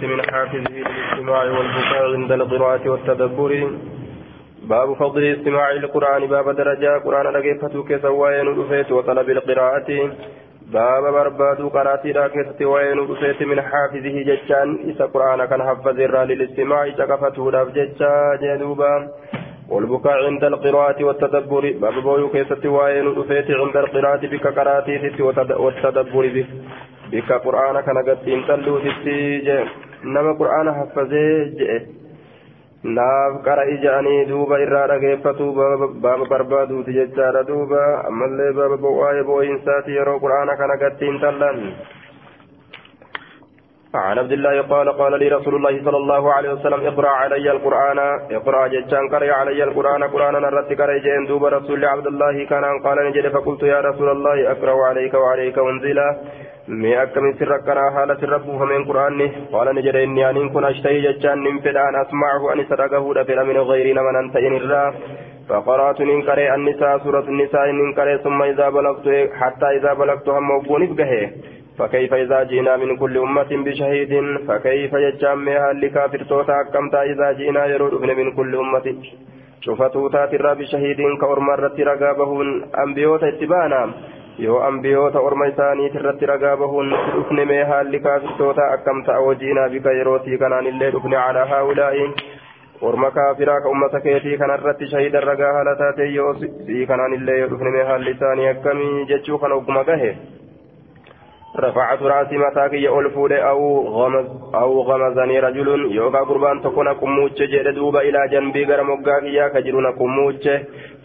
من حافظه للاستماع والبكاء عند القراءة والتدبر. باب فضل الاستماع للقرآن. باب درجة. قرآن لقيفة كسوائن رفيت وطلب القراءة. باب برباد قراتي راكست وين رفيت من حافظه جتان إسا قرآن كان حفظ الرا للاستماع. شكفته راف جتا جدوبا. والبكاء عند القراءة والتدبر. باب بويو كيست وين رفيت عند القراءة بك قراتي والتدبر بك bika qur'aana kana gattiin talluutitti jee nama qur'aana haffazee je'e naaf qara ija'anii duuba irraa dhageeffatu baaba barbaaduuti jechaadha duuba ammallee baaba waa'ee boo'insaati yeroo qur'aana kana gattiin tallan عن عبد الله قال قال لي رسول الله صلى الله عليه وسلم اقرأ علي القرآن. اقرأ جتان قرئ علي القرآن. قرانا نرت قرئ جين دوب رسول عبد الله كان قال نجد فقلت يا رسول الله اقرأ عليك وعليك akkamiin sirra akkanaa haala sirra buufameen quraanni qaala ni jedhe inni aniin kun ashtahii jechaan nin fedhaan asmaahu ani isa dhagahuudha fedha min gayrii nama nan ta'in irraa فقرأت ننكري النساء سورة النساء ننكري ثم إذا بلغت حتى إذا بلغت هم وبوني بقه فكيف إذا جئنا من كل أمة بشهيد فكيف يجامع لكافر توتا كمتا إذا جئنا يرود من كل أمة شوفتو تاتر بشهيد كورمرة رقابهن أنبيوت اتبانا dhufne mee haalli kaafirtoota akkam ta'a hojiinaa bika yerootii kanaan illee dhufne calaa haa'ulaa'i orma kaafiraa ka ummata keetii kanarratti shahidan ragaa haala taate yoo sii kanaan illee yoo dhufne mee haalli isaanii akkamii jechuu kana ogguma gahe رفعت رأسي متاكي ألفود أو غمز أو غمزني رجل يوكا قربان تكون كموتش جيد دوبا إلى جنبي غير مقاكيا كجرون كموتش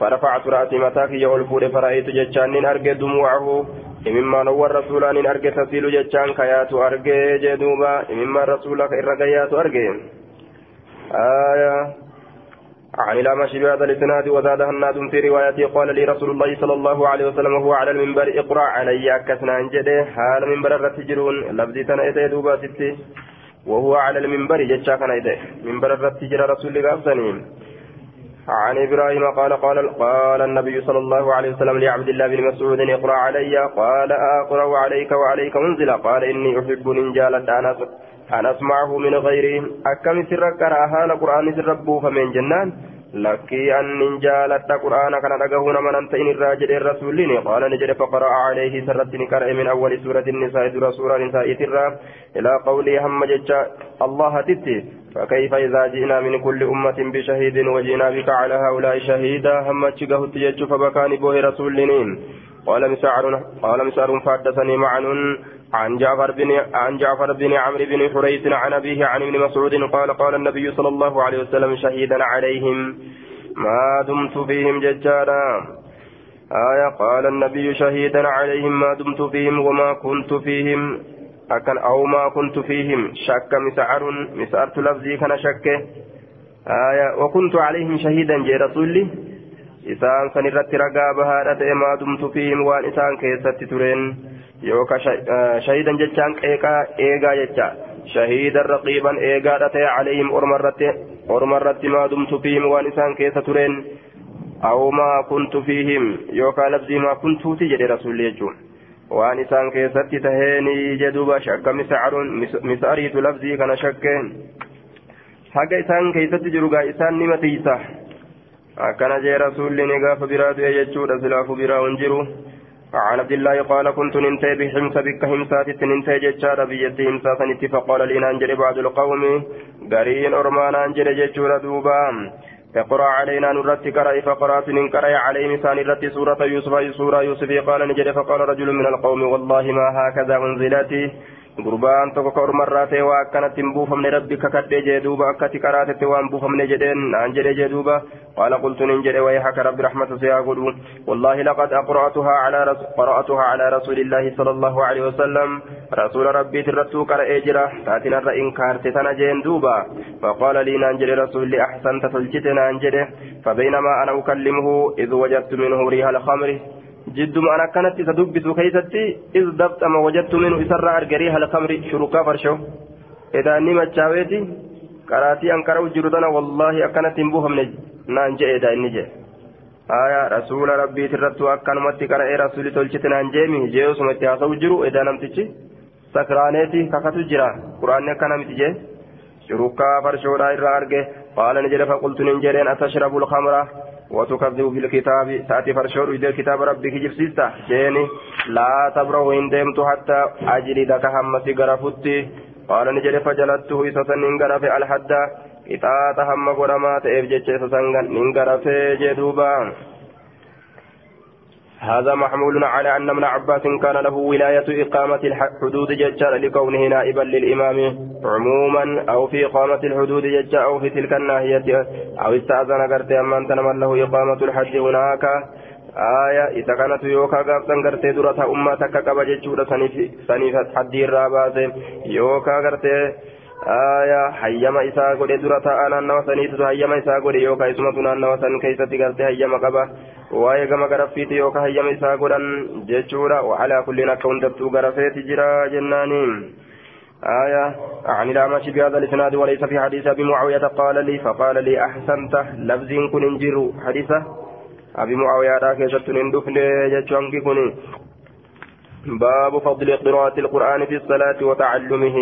فرفعت رأسي متاكي ألفود فرأيت جتشان أرجى دموعه مما نور رسولان أرجى تسيل جتشان كيات أرجى جدوبا مما رسولك إرقيات أرجى آية عن الأعمش بهذا الإسناد وزاد هناد في روايته قال لي رسول الله صلى الله عليه وسلم وهو على المنبر اقرأ علي أكسنا أنجده حال منبر الرتجرون لفظي تنأتي دوبا ستي وهو على المنبر جتشا كان منبر الرتجر رسول الله عن إبراهيم قال قال قال النبي صلى الله عليه وسلم لعبد الله بن مسعود اقرأ علي قال أقرأ عليك وعليك منزل قال إني أحب نجالة أنا أن أسمعه من غيره أكم سر كراها لقرآن سر ربه فمن جنان؟ لكي أن نجالت قرآن كان رقهون من أنتين الراجل الرسولين قال نجد فقرأ عليه سرت نكرأ من أول سورة النساء در سورة النساء ترى إلى قوله هم جج الله تتي فكيف إذا جئنا من كل أمة بشهيد وجئنا بك على هؤلاء شهيدا؟ هم تشقه تجج فبكان بوه رسولين قال مسعر قال مسعر فحدثني معن. عن جعفر بن عن جعفر بن عمرو بن حريث عن أبيه عن ابن مسعود قال قال النبي صلى الله عليه وسلم شهيدا عليهم. ما دمت فيهم ججارا آية قال النبي شهيدا عليهم ما دمت فيهم وما كنت فيهم. أكن أو ما كنت فيهم. شك مسعر مسعرت لفظي كان شك. آية وكنت عليهم شهيدا جي رسولي isaan san irratti ragaa bahaadha ta'e maadumtu fiihim waan isaan keessatti tureen yooka shahidan jechaan qeeqaa eegaa jecha. Shahidan raqiiban eegaadha ta'e calayhim ormarratti maadumtu fiihim waan isaan keessa tureen awomaa kuntu fiihim? Yookaa labzii maa kuntuuti jedhe rasulli jechuun. Waan isaan keessatti taheeni jedhuuba shakka misaaruun misaariitu labzii kana shakkeen. Haga isaan keessatti jiru gaa isaan nima tiisa. Ni gaafa biraa du'e jechuudha silaafu biraa hin jiru. عن عبد الله قال كنت ننتهي بحمص بك همسات ننتهي جتشار بيت همسات فقال لي ننجري بعض القوم قرين أرمان أنجري جتشور دوبا اقرأ علينا نرتي قرأ فقرأت من عليه مثال رتي سورة يوسف سورة يوسف قال نجري فقال رجل من القوم والله ما هكذا أنزلت gurbaan tokko ka ormarraa ta'e waa akkanatti hin buufamne rabbi kakadhee jee duuba akkati karaatetti waan buufamne jedheen naan jedhe jee duuba qaala qultu nin jedhe wayhaka rabbi rahmata siyaa godhu wallaahi laqad qara'atuhaa calaa rasuulillaahi sala allahu alehi wasalam rasuula rabbiit irrattuu qara'ee jira taatinarra inkaarte tana jeen duuba faqaala lii naan jedhe rasuulli axsanta tolchite naan jedhe فبينما أنا أكلمه إذ وجدت منه ريح الخمر جدما أنا كانت تدبس كيستي إذ دبت ما وجدت منه إسر أرجريها الخمر شركا فرشو. إذا نمت شاويتي كراتي أن كرو جردنا والله أكنت تنبوها من نانجي إذا إنجي آية رسول ربي ترتو أكن متي كرا رسول تلشت نانجيمي جيوس متي أصو جرو إذا نمتشي quraanni akkana miti jee shurukkaa farshoodhaa irraa arge qaala ni jedhe faqultu nin jedheen atashrabu lkamra وتكذب بالكتاب تأتي فرشور إذا كتاب ربك جبسيستا جيني لا تبرو إن دمت حتى أجلدك همتي غرفتي قال نجد فجلدته إسسا ننغرف الحد. إطاعة هم قرمات إفجتش إسسا ننغرف جدوبا. هذا محمول على أن ابن عباس كان له ولاية إقامة الحدود ججار لكونه نائبا للإمام عموما أو في إقامة الحدود ججار أو في تلك الناحية أو استأذن قرت أمان تنمى له إقامة الحج هناك. آية إذا كانت يوكا قابتن قرت درتها أمتك قبل ججور سنيف حدي الرابات. يوكا قرت آية حيما إساء قد درتها أنا نوسنيت حيما إساء قد يوكا اسمتنا نوسن كيست قرت حيما قبل waa'ee gama garaffiiti yookaan hayyama isaa godhan jechuudha. Wacalaa kulliin akka hundattuu garafeeti jira jennaani. آية عن الأعمش بهذا الإسناد وليس في حديث أبي معاوية قال لي فقال لي أحسنت لفظ كن انجر حديثة أبي معاوية راكزة اندفن جتشانك باب فضل قراءة القرآن في الصلاة وتعلمه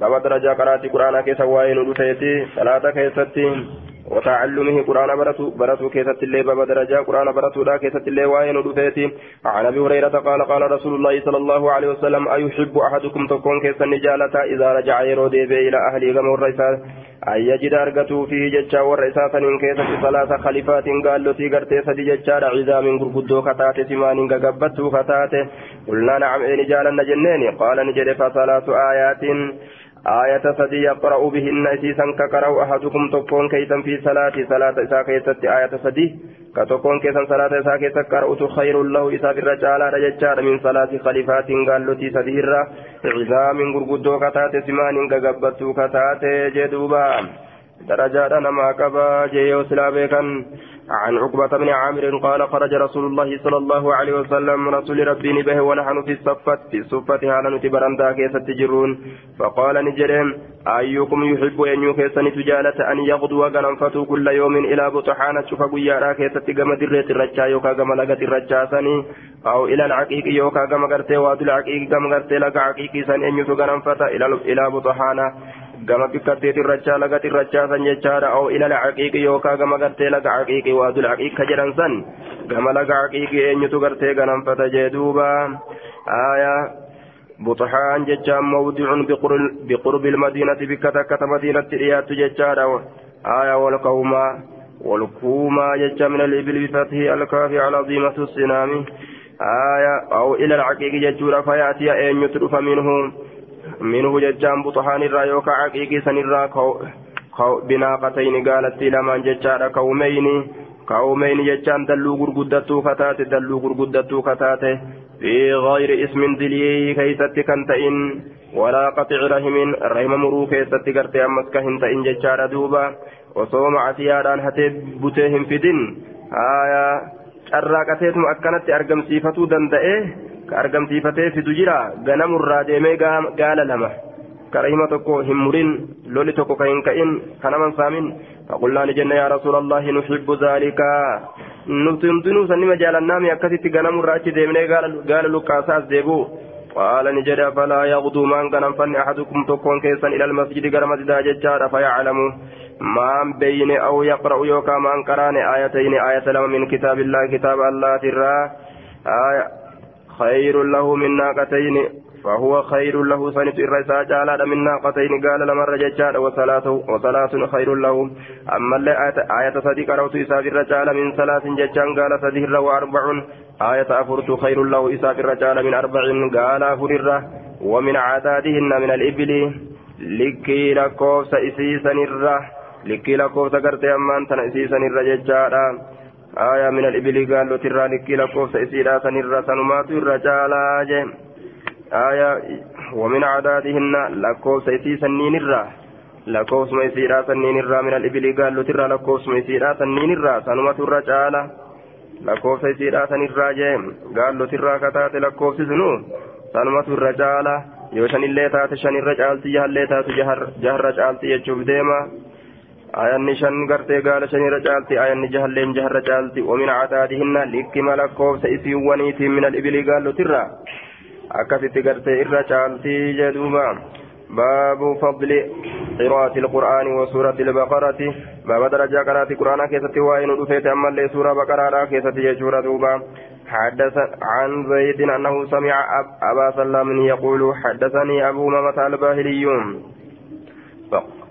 باب درجة قراءة القرآن كيس وين ودفيتي صلاة كيستي وتعلمه قرآن برتو برتو كيست اللي باب درجة قرآن برتو لا كيست اللي وين ودفيتي عن أبي هريرة قال قال رسول الله صلى الله عليه وسلم أيحب أحدكم تكون كيس النجالة إذا رجع يرودي إلى أهله كما الرئيسان أن يجد أرقته فيه ججا والرئيسان من كيست ثلاث خليفات قال له تيغرتي سدي ججا عزام غرغدو كتاتي سمان غغبتو كتاتي قلنا نعم إن جالنا جنين قال نجد فثلاث آيات آية سدي يقرأ بهن إسيسا كقرأ أحدكم تكون كيسا في صلاة صلاة إسا كيست آية سدي كتكون كيسا صلاة إسا كيست قرأت خير له إسا في الرجال رججار من صلاة خليفات قال لتي سديرا عظام غرغدو كتات سمان غغبتو كتات جدوبا درجات نما كبا جيو سلابيكا عن عقبة بن عامر قال خرج رسول الله صلى الله عليه وسلم رسول ربي به ونحن في الصفة في الصفة هالا نتبرندا كيس تجرون؟ فقال نجرهم أيكم يحب أن يكيسن تجالة أن يغدو غنمفتو كل يوم إلى بطحانة شوف قيارا كيس تقام دريت الرجا يوكا قام لغت الرجا سني؟ أو إلى العقيق يوكا قام غرتي وادو العقيق قام غرتي لغا عقيق سن أن يسو إلى بطحانة. Gama bikkatteeti irrachaa lagati irrachaasan jechaadha oo ilala caqiiqi yookaa gama gartee laga caqiiqi waadul caqiiqa jedhan san gama laga caqiiqi eenyutu gartee ganamfata jee duuba aya buxaan jechaan mawdicun biqurbi ilmadiinati bikka takkata madiinatti dhiyaattu jechaadha aya walkawmaa والكوما يجا من الإبل بفتح الكاف على عظيمة الصنام آية أو إلى العقيق يجور فيأتي أن يترف منه منه ججان بطحان الرا يوكا عقيقي سن الرا بناقتين قالت لمن ججان كومين كومين ججان دلو غرغدتو كتات دلو غرغدتو كتات في غير اسم دلي كيست كنتئن ولا قطع رحم رحم مرو كيست كرتي أمس كهن تئن ججان دوبا وصوم عسياران هتي بتيهم في دين آية carraaqateetuma akkanatti argamsiifatuu danda'e ka argamsiifatee fidu jira ganamurraa deemee gaala lama karahima tokko hin murin loli tokko ka hin ka'in kanaman saamin فقلنا لجنة يا رسول الله نحب ذلك نتنتنو سنما جالنامي أكثت غنم الرأي ديمني قال لكاساس ديبو قال نجد فلا يغدو من غنم فن أحدكم تكون كيسا إلى المسجد غير مسجد ججار فيعلم ما بين أو يقرأ يوكا من قران آيتين آية لما من كتاب الله كتاب الله ترى آية خير له من ناقتين فهو خير له. سنة الرساء جعل من ناقتين قال لما رججال وثلاث وثلاث خير له. أما اللي آية صديق روت إساف الرجال من ثلاث ججان قال صديق وأربع آية أفرت خير له إساف الرجال من أربع قال فرر ومن عدادهن من الإبل لكي لكوس إسيسا الره likkii lakkoofsa gartee ammaan tana isii sanirra jechaadha aayaa min al-ibili gaallotirraa likkii lakkoofsa isiidha sanirra sanumaatu irra caalaa je aayaa wamin cadaadihinna lakkoofsa isii sanniinirra lakkoofsuma isiidha sanniinirra min al-ibili gaallotirraa lakkoofsuma isiidha sanniinirra sanumatu irra caala lakkoofsa isiidha sanirraa je gaallotirraa kataate lakkoofsi sunu sanumatu irra caala yoo shanillee taate shanirra caalti jahallee taatu jaharra caalti jechuuf deema ayanni shan gartee gaala shanirra caalti ayanni jahalleen jaharra caalti wamin cadaadihinna likkima lakkoofsa isiiwwaniitiin min alibili gaallotirra akkasitti gartee irra caaltii jedhuuba باب فضل قراءة القرآن وسورة البقرة باب درجة قراءة القرآن كيسة وين رفيت أما اللي سورة بقرة كيسة يجور دوبا حدث عن زيد أنه سمع أبا سلام يقول حدثني أبو ممة الباهليون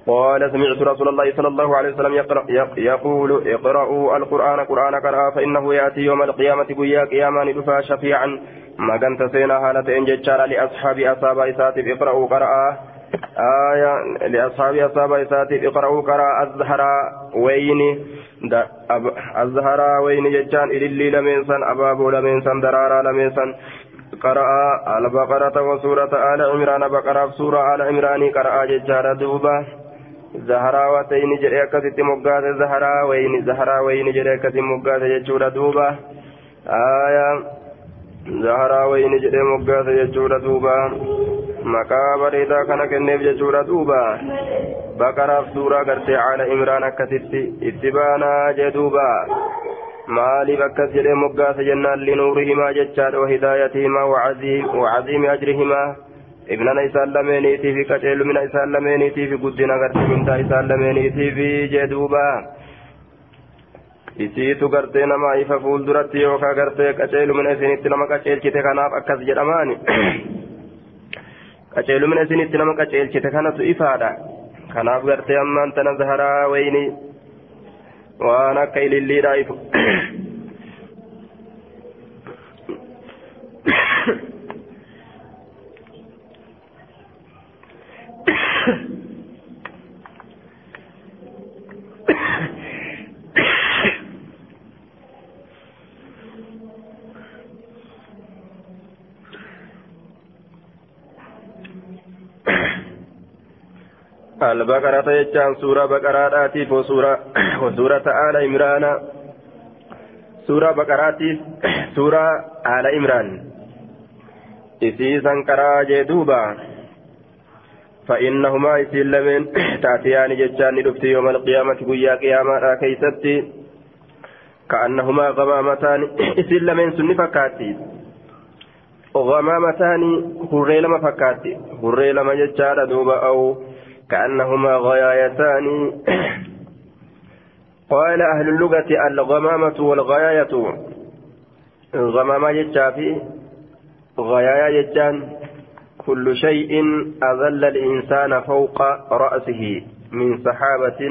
قال سمعت رسول الله صلى الله عليه وسلم يقرأ يقول اقرأوا القرآن قرآن قرأ فإنه يأتي يوم القيامة قيا قياما ندفع شفيعا. ما كنت سينا حالة إن جتشار لأصحاب أصحاب إساتف اقرأوا قرأ آية لأصحاب أصحاب إساتف اقرأوا قرأ الزهراء وين؟ الزهراء وين جتشان؟ إلي لمنسان أبابو لمنسان درارا لمنسان قرأ البقرة وسورة آل عمران بقرة سورة آل عمران قرأ جتشار دوبا zaharaawayni zaharaawayni jedhee akkasitti moggaase jechuudha duuba aayaa zaharaawayni jedhee moggaase jechuudha duuba maqaa bareedaa kana kenneef jechuudha duuba baqaraaf suuraa gartee caala imraan akkasitti itti baanaa jee duuba maaliif akkas jedhee moggaase jennaan linuurihimaa jechaadha wahidaayatihimaa wacaziimi ajrihimaa ibnana isaan lameeniitii fi qaceelumina isaan lameeniitii fi guddina gartee mintaa isaan lameeniitii fi jee duuba isiitu gartee nama ifa fuulduratti yookaan gartee qaceelumina isinitti nama qaceelchite kanaaf akkas jedhamaani qaceelumina isinitti nama qaceelchite kanatu ifaadha kanaaf gartee ammaan tana zaharaa wayini waan akka ililliidhaa ifu البقرة يجان سورة بقراتي وسورة وسورة آل عمران. سورة بقراتي سورة آل عمران. إسيسا كرا جدوبا فإنهما يسلمين تأتيان ججان لفتي يوم القيامة قيا قياما كيستي كأنهما غمامتان يسلمين سن فكاتي غمامتان هري لما فكاتي هري لما ججان دوبا أو كأنهما غيايتان قال أهل اللغة الغمامة والغياية غمامة ججافي غيايا ججان كل شيء أذل الإنسان فوق رأسه من سحابة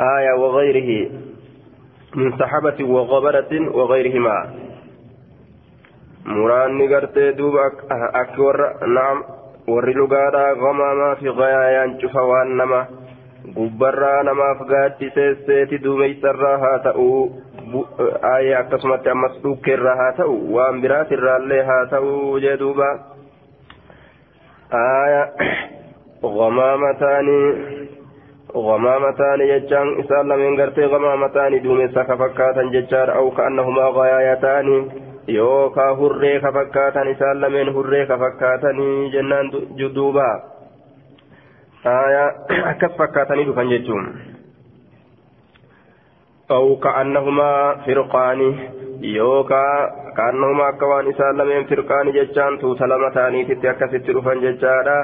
آية وغيره من سحابة وغبرة وغيرهما مران قرتي دوب أكور نعم gamamaa fi gayaayaan cufa waan nama gubbarraa namaaf gaaddiseesseeti duumeysarraa haa ta'u aayee akkasumatti ammas dhukkeerraa haa ta'u waan biraatirraallee haa ta'u jee duuba aaya gamaamataanii gamaamataanii jechaan isaan lameen gartee gamaamataanii duumessa ka fakkaatan jechaadha au ka'annahumaa gayaayataanii yookaa hurree ka fakkaatan isaan lameen hurree ka fakkaatanii jennaan duuba akkas yookaan kaannooma akka waan isaan lameen firqaani jechaan tuuta lama ta'aniititti akkasitti dhufan jechaadha.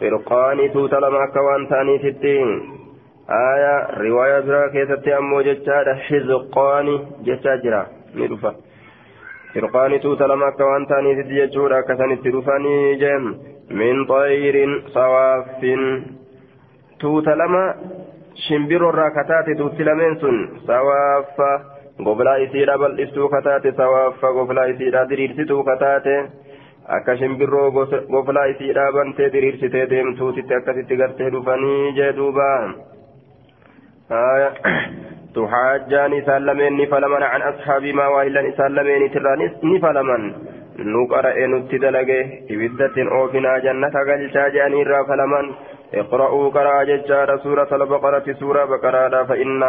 Firqaanii tuuta lama akka waan ta'aniititti. Aaya riwaayaa biraa keessatti ammoo jechaadha hizqaani jechaa jira. Ni dhufa. Firqaanii tuuta lama akka waan ta'aniititti jechuudha akkasanitti dhufanii jeen min xayiriin sawaaffin tuuta lama shimbiroo kataate tuuti lameen sun sawaaffa. Goblaa isiidha bal'istuu kataate sawaaffa goblaa isiidha diriirsituu kataate akka shimbirroo goblaa isiidha bantee diriirsitee deemtuutitti akkasitti gartee dhufanii jee duuba تحاجان سالمين نفلمن عن أصحاب ما وإلا سالمين ترانيس نفلمن نقرأ نتدلقه إبدة أوفنا جنة قل شاجاني را فلمن اقرأوا قراء ججار سورة البقرة سورة بقرة فإن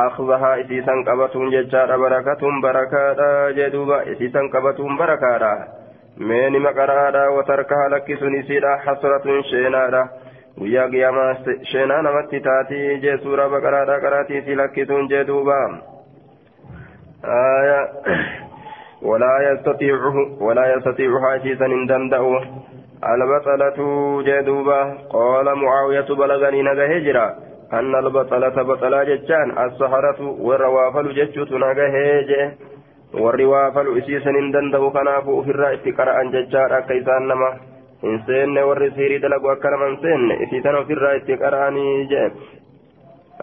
أخذها إسيسا قبتون ججار بركة بركة جدوبا إسيسا قبتون بركة مين مقرأة وتركها لك سنسيرا حسرة شينارا qiyaamaa sheenaa namatti taatii jee suuraa baqaraadhaa qaraatii si lakkisuun jee duuba ولا يستطيعه ولا يستطيع حاجزا إن دندأه البطلة جدوبة قال معاوية بلغني نجا هجرة أن البطلة بطلة جتان السحرة والروافل جتشوت نجا هجة والروافل إسيسا إن دندأه كنافو في الرأي قرأ جتشار كيسان نما إن سين والرسيري دلقوا أكرم إن سين إسيسا في الرأي قرأني جه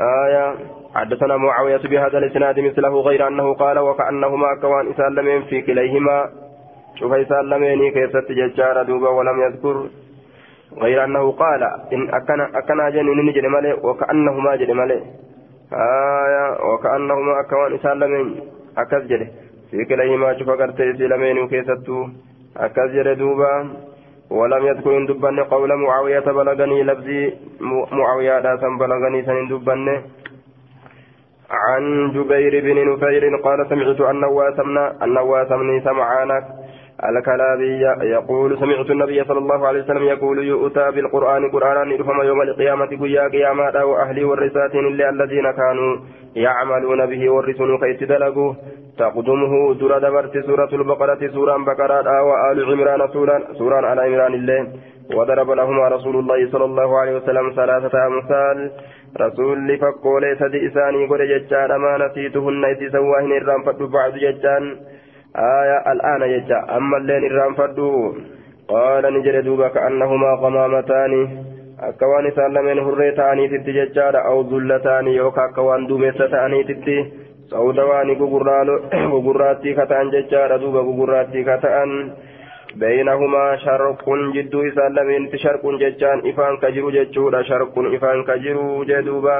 آية حدثنا معاوية بهذا الإسناد مثله غير أنه قال وكأنهما كوان إسلامين في كليهما. شوف إسلامين كيست ججار دوبا ولم يذكر. غير أنه قال إن أكن أكن جن نجد ملي وكأنهما جد ملي آية وكأنهما كوان إسلامين أكز في كليهما شوف قرت إسلامين كيست أكز جد دوبا. ولم يذكر إن دبن قول معاوية بلغني لفظي معاوية لا بلغني سن دبن عن جبير بن نفير قال سمعت النواس النواس بن سمعانك الكلابي يقول سمعت النبي صلى الله عليه وسلم يقول يؤتى بالقرآن قرآنا يرفم يوم القيامة قيا قياما وأهلي والرسات إلا الذين كانوا يعملون به والرسول كيس دلقوا تقدمه درى دبرت سورة البقرة سورة بقرة وآل عمران سورة سورة على عمران الله وضرب لهما رسول الله صلى الله عليه وسلم ثلاثة أمثال. رسول فقول سدي إساني قد ججان ما نسيتهن إذ سواهن الرام فدو بعد ججان آية الآن ججا أما اللين الرام فدو قال نجر دوبا كأنهما غمامتان. أكوان سالمين هريتاني تتي ججان أو ذلتان. يوكا أكوان دوميستاني تتي. سودواني غقراتي كتان ججان دوبا غقراتي كتان. بينهما شرق جدو إسان لمن شرق ججان. إفان كجرو ججودا شرق إفان كجرو جدوبا.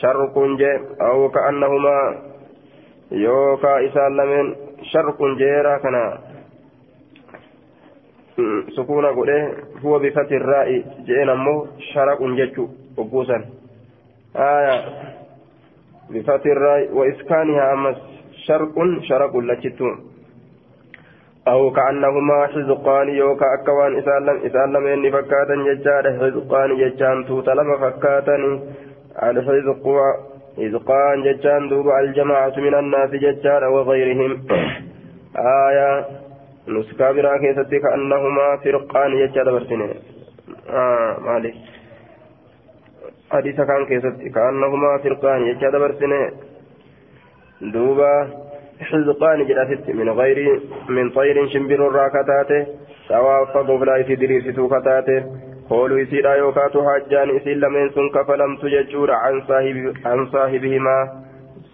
شرق ج أو كأنهما. يوكا إسان لمن شرق جيرا كنا سكون قوله هو بفتح الراء جئنا مو شرق ججو وقوسا آية بفتح الراء وإسكانها أمس شرق شرق لجتون أو كأنهما حزقان يوكا أكوان إسالم إسالم إني فكاتا ججار حزقان ججان توتا لما فكاتا الحزق حزقان ججان دوب الجماعة من الناس ججار وغيرهم. آية نسكا برا كيستي كأنهما فرقان ججار برسنين آه مالك. حديث كان كيستي كأنهما فرقان ججار برسنين دوبا حزقان جلست من غير من طير شمبر الراكتات. سواء فضفلا في دريس توكتات. قولوا يسير يوكاتو حجان إسيل لمن سن كفلم تججور عن صاحب عن صاحبهما.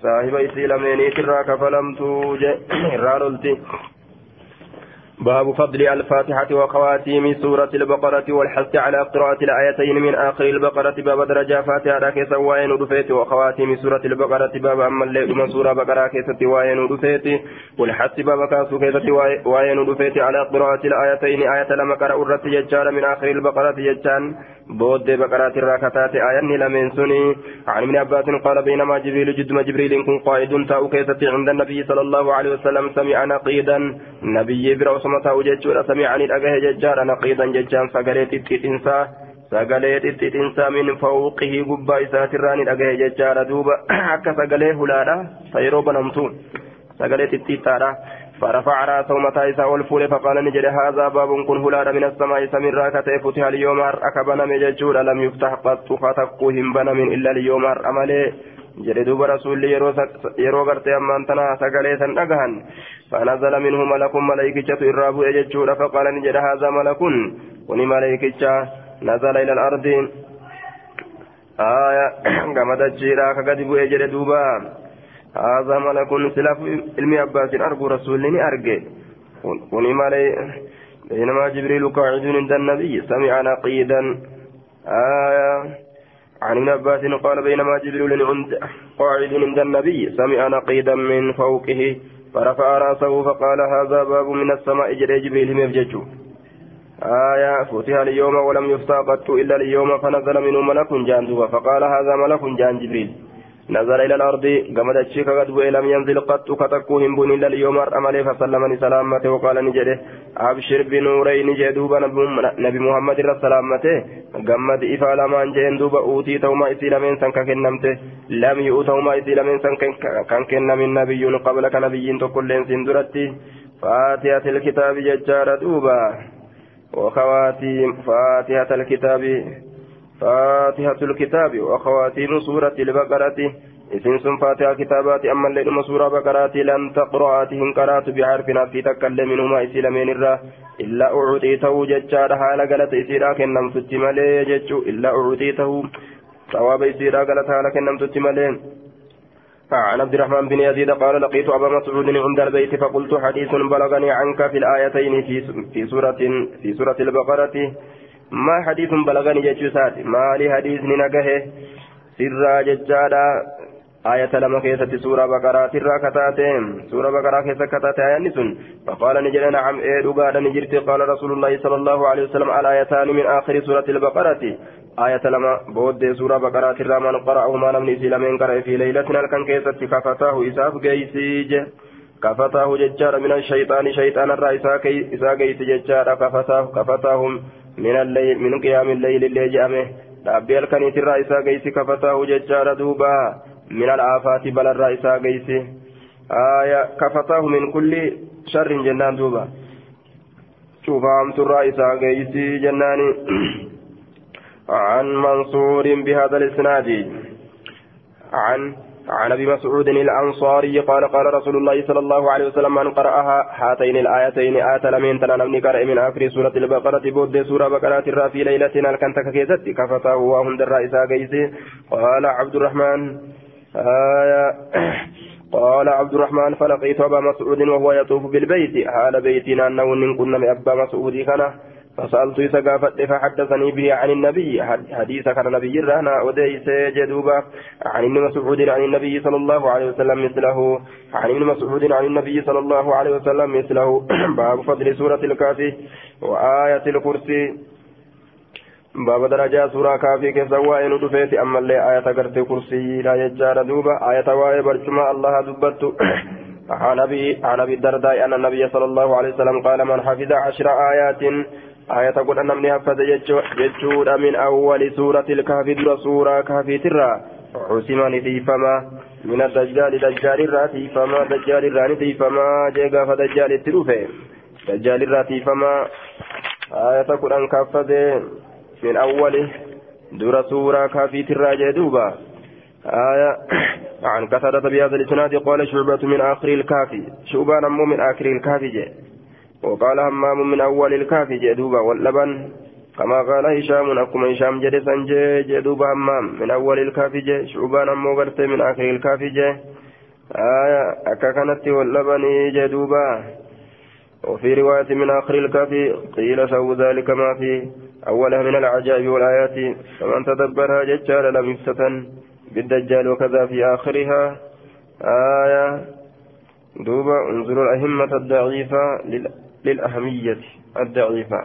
صاحب إسيل لمن إسرا كفلم تججر باب فضل الفاتحة وخواتيم سورة البقرة والحث على قراءة الآيتين من آخر البقرة. باب درجة فاتحة كيس وين رفيت وخواتيم سورة البقرة. باب أما الليل سورة بقرة كيس وين رفيت والحث باب كاسو كيس وين رفيت على قراءة الآيتين. آية لما قرأ الرت من آخر البقرة ججان بود بقرات الراكتات آية لمن سني. عن ابن عباس قال بينما جبريل جدما جبريل كن قائد. تاو عند النبي صلى الله عليه وسلم سمع نقيدا. نبي برأسما تاو ججورا سمعني الأقه ججارا نقيدا ججان سقليت التئنسا sagalee xixxitinsaa min fawqihi gubbaa isaatirraan dhagahe jechaadha duuba akka sagalee hulaadha ta yeroo banamtu sagalee xixxiixaadha فرفع راسه متى إساء والفول فقال نجد هذا باب كن هلال من السماء سمير كتئ فتح اليوم أكبنا مججور لم يفتح قط فتقوهم بنم إلا اليوم أملي jedhe duuba rasuulli yeroo gartee ammaan tana sagalee san maleykichatu irraa bu'e jechuudha faqaala ni jedha haazaa malakun kuni maleykicha nazala ila alardi aya gamadachiidha ka gadi bu'e jedhe duuba هذا ملك سلاف علمي عباس أرجو رسولني أرجع كوني مالي بينما جبريل قاعد عند النبي سمع نقيدا آية عن ابن عباس قال بينما جبريل قاعد عند النبي سمع نقيدا من فوقه فرفع رأسه فقال هذا باب من السماء. جري جبريل مفجج آية فتح اليوم ولم يفتح إلا اليوم فنزل منه ملك جان فقال هذا ملك جان جبريل. نزل إلى الأرض قمد الشيك قد لم ينزل قط كتكوهم بن إلا اليوم أملي فسلمني سلامته وقال نجده أبشر بنورين جدوبا نبي محمد سلامته قمد إفا لما جين دوبا أوتي توما إسي لمن سن كنمته لم يؤتوما إسي لمن سن كان كنم النبي قبلك نبي تقول سندرتي فاتحة الكتاب ججار دوبا وخواتيم فاتحة الكتاب فاتحة الكتاب وخواتيم سورة البقرة. إذن سن فاتحة كتابات أما الليل سورة بقرات لم تقرأتهم قرأت بعرف في تكلم منهما إسلامين الرا. إلا أعطيته ججار حال قالت إسيرا كنم ستمالي ججو. إلا أعطيته. ثواب إسيرا قالت حال كنم ستمالي عن عبد الرحمن بن يزيد قال لقيت أبا مسعود عند البيت فقلت حديث بلغني عنك في الآيتين في سورة في سورة البقرة. ما حديث بلغني جتشوسات ما لي حديث ننقه سرا ججادا. آية لما كيست سورة بقرة. سرا كتاتين سورة بقرة كيست كتاتين آية نسن. فقال نجل نعم إيه دقادا نجرت قال رسول الله صلى الله عليه وسلم الآيتان من آخر سورة البقرة؟ آية لما بود سورة بقرة. الرحمن قرأه ما نمني سلمين قرأ في ليلتنا الكن كيست كفتاه إساف قيسيج كفتاه ججار من الشيطان. شيطان الرئيس إسا قيس ججار كفتاه كفتاهم. من الليل من قيام الليل اللي جامه ربي الكنيت الرئيس قيس كفتاه ججار دوبا من الآفات بل الرئيس قيس آية كفتاه من كل شر جنان دوبا شوف أمت الرئيس قيس جناني عن منصور بهذا الاسناد عن عن أبي مسعود الأنصاري قال قال رسول الله صلى الله عليه وسلم من قرأها هاتين الآيتين آت لمن تنمني قرأ من آخر سورة البقرة بود سورة بقره في ليلة الكنتك كيزت كفتا هو هند الرئيس قال عبد الرحمن آية قال عبد الرحمن فلقيت أبا مسعود وهو يطوف بالبيت. حال بيتنا انه إن كنا أبا مسعود كان. فسألت إذا قافت فحدثني به عن النبي. حديث كان نبي رهنا وديس جدوبا عن ابن مسعود عن النبي صلى الله عليه وسلم مثله. عن ابن مسعود عن النبي صلى الله عليه وسلم مثله. باب فضل سورة الكافي وآية الكرسي. باب درجة سورة كافي كسوا إن دفيت أما اللي آية كرسي كرسي لا يجار دوبا آية واي برجما الله دبت عن أبي عن أبي الدرداء أن النبي صلى الله عليه وسلم قال من حفظ عشر آيات آية قد أنمني حفظ جتشود من أول سورة الكهف در سورة كهف ترى عسما نتيفما من الدجال دجال الراتي فما دجال الراني فما جيغا فدجال التروفي دجال الراتي فما آية قد أن كفذ من أول در سورة كهف ترى جدوبا آية عن كثرة بهذا الإسناد قال شعبة من آخر الكافي شعبان من آخر الكافي جي وقال همام من أول الكافي جدوبا واللبن. كما قال هشام أكما هشام جد سنجي جدوبا همام من أول الكافي جي شعبان أمو قرت من آخر الكافي جي آية أكا كانت واللبن جدوبا وفي رواية من آخر الكافي قيل سووا ذلك ما في أولها من العجائب والآيات. فمن تدبرها ججال لم بالدجال وكذا في آخرها. آية دوبا انظروا الأهمة الضعيفة للأهمية الضعيفة.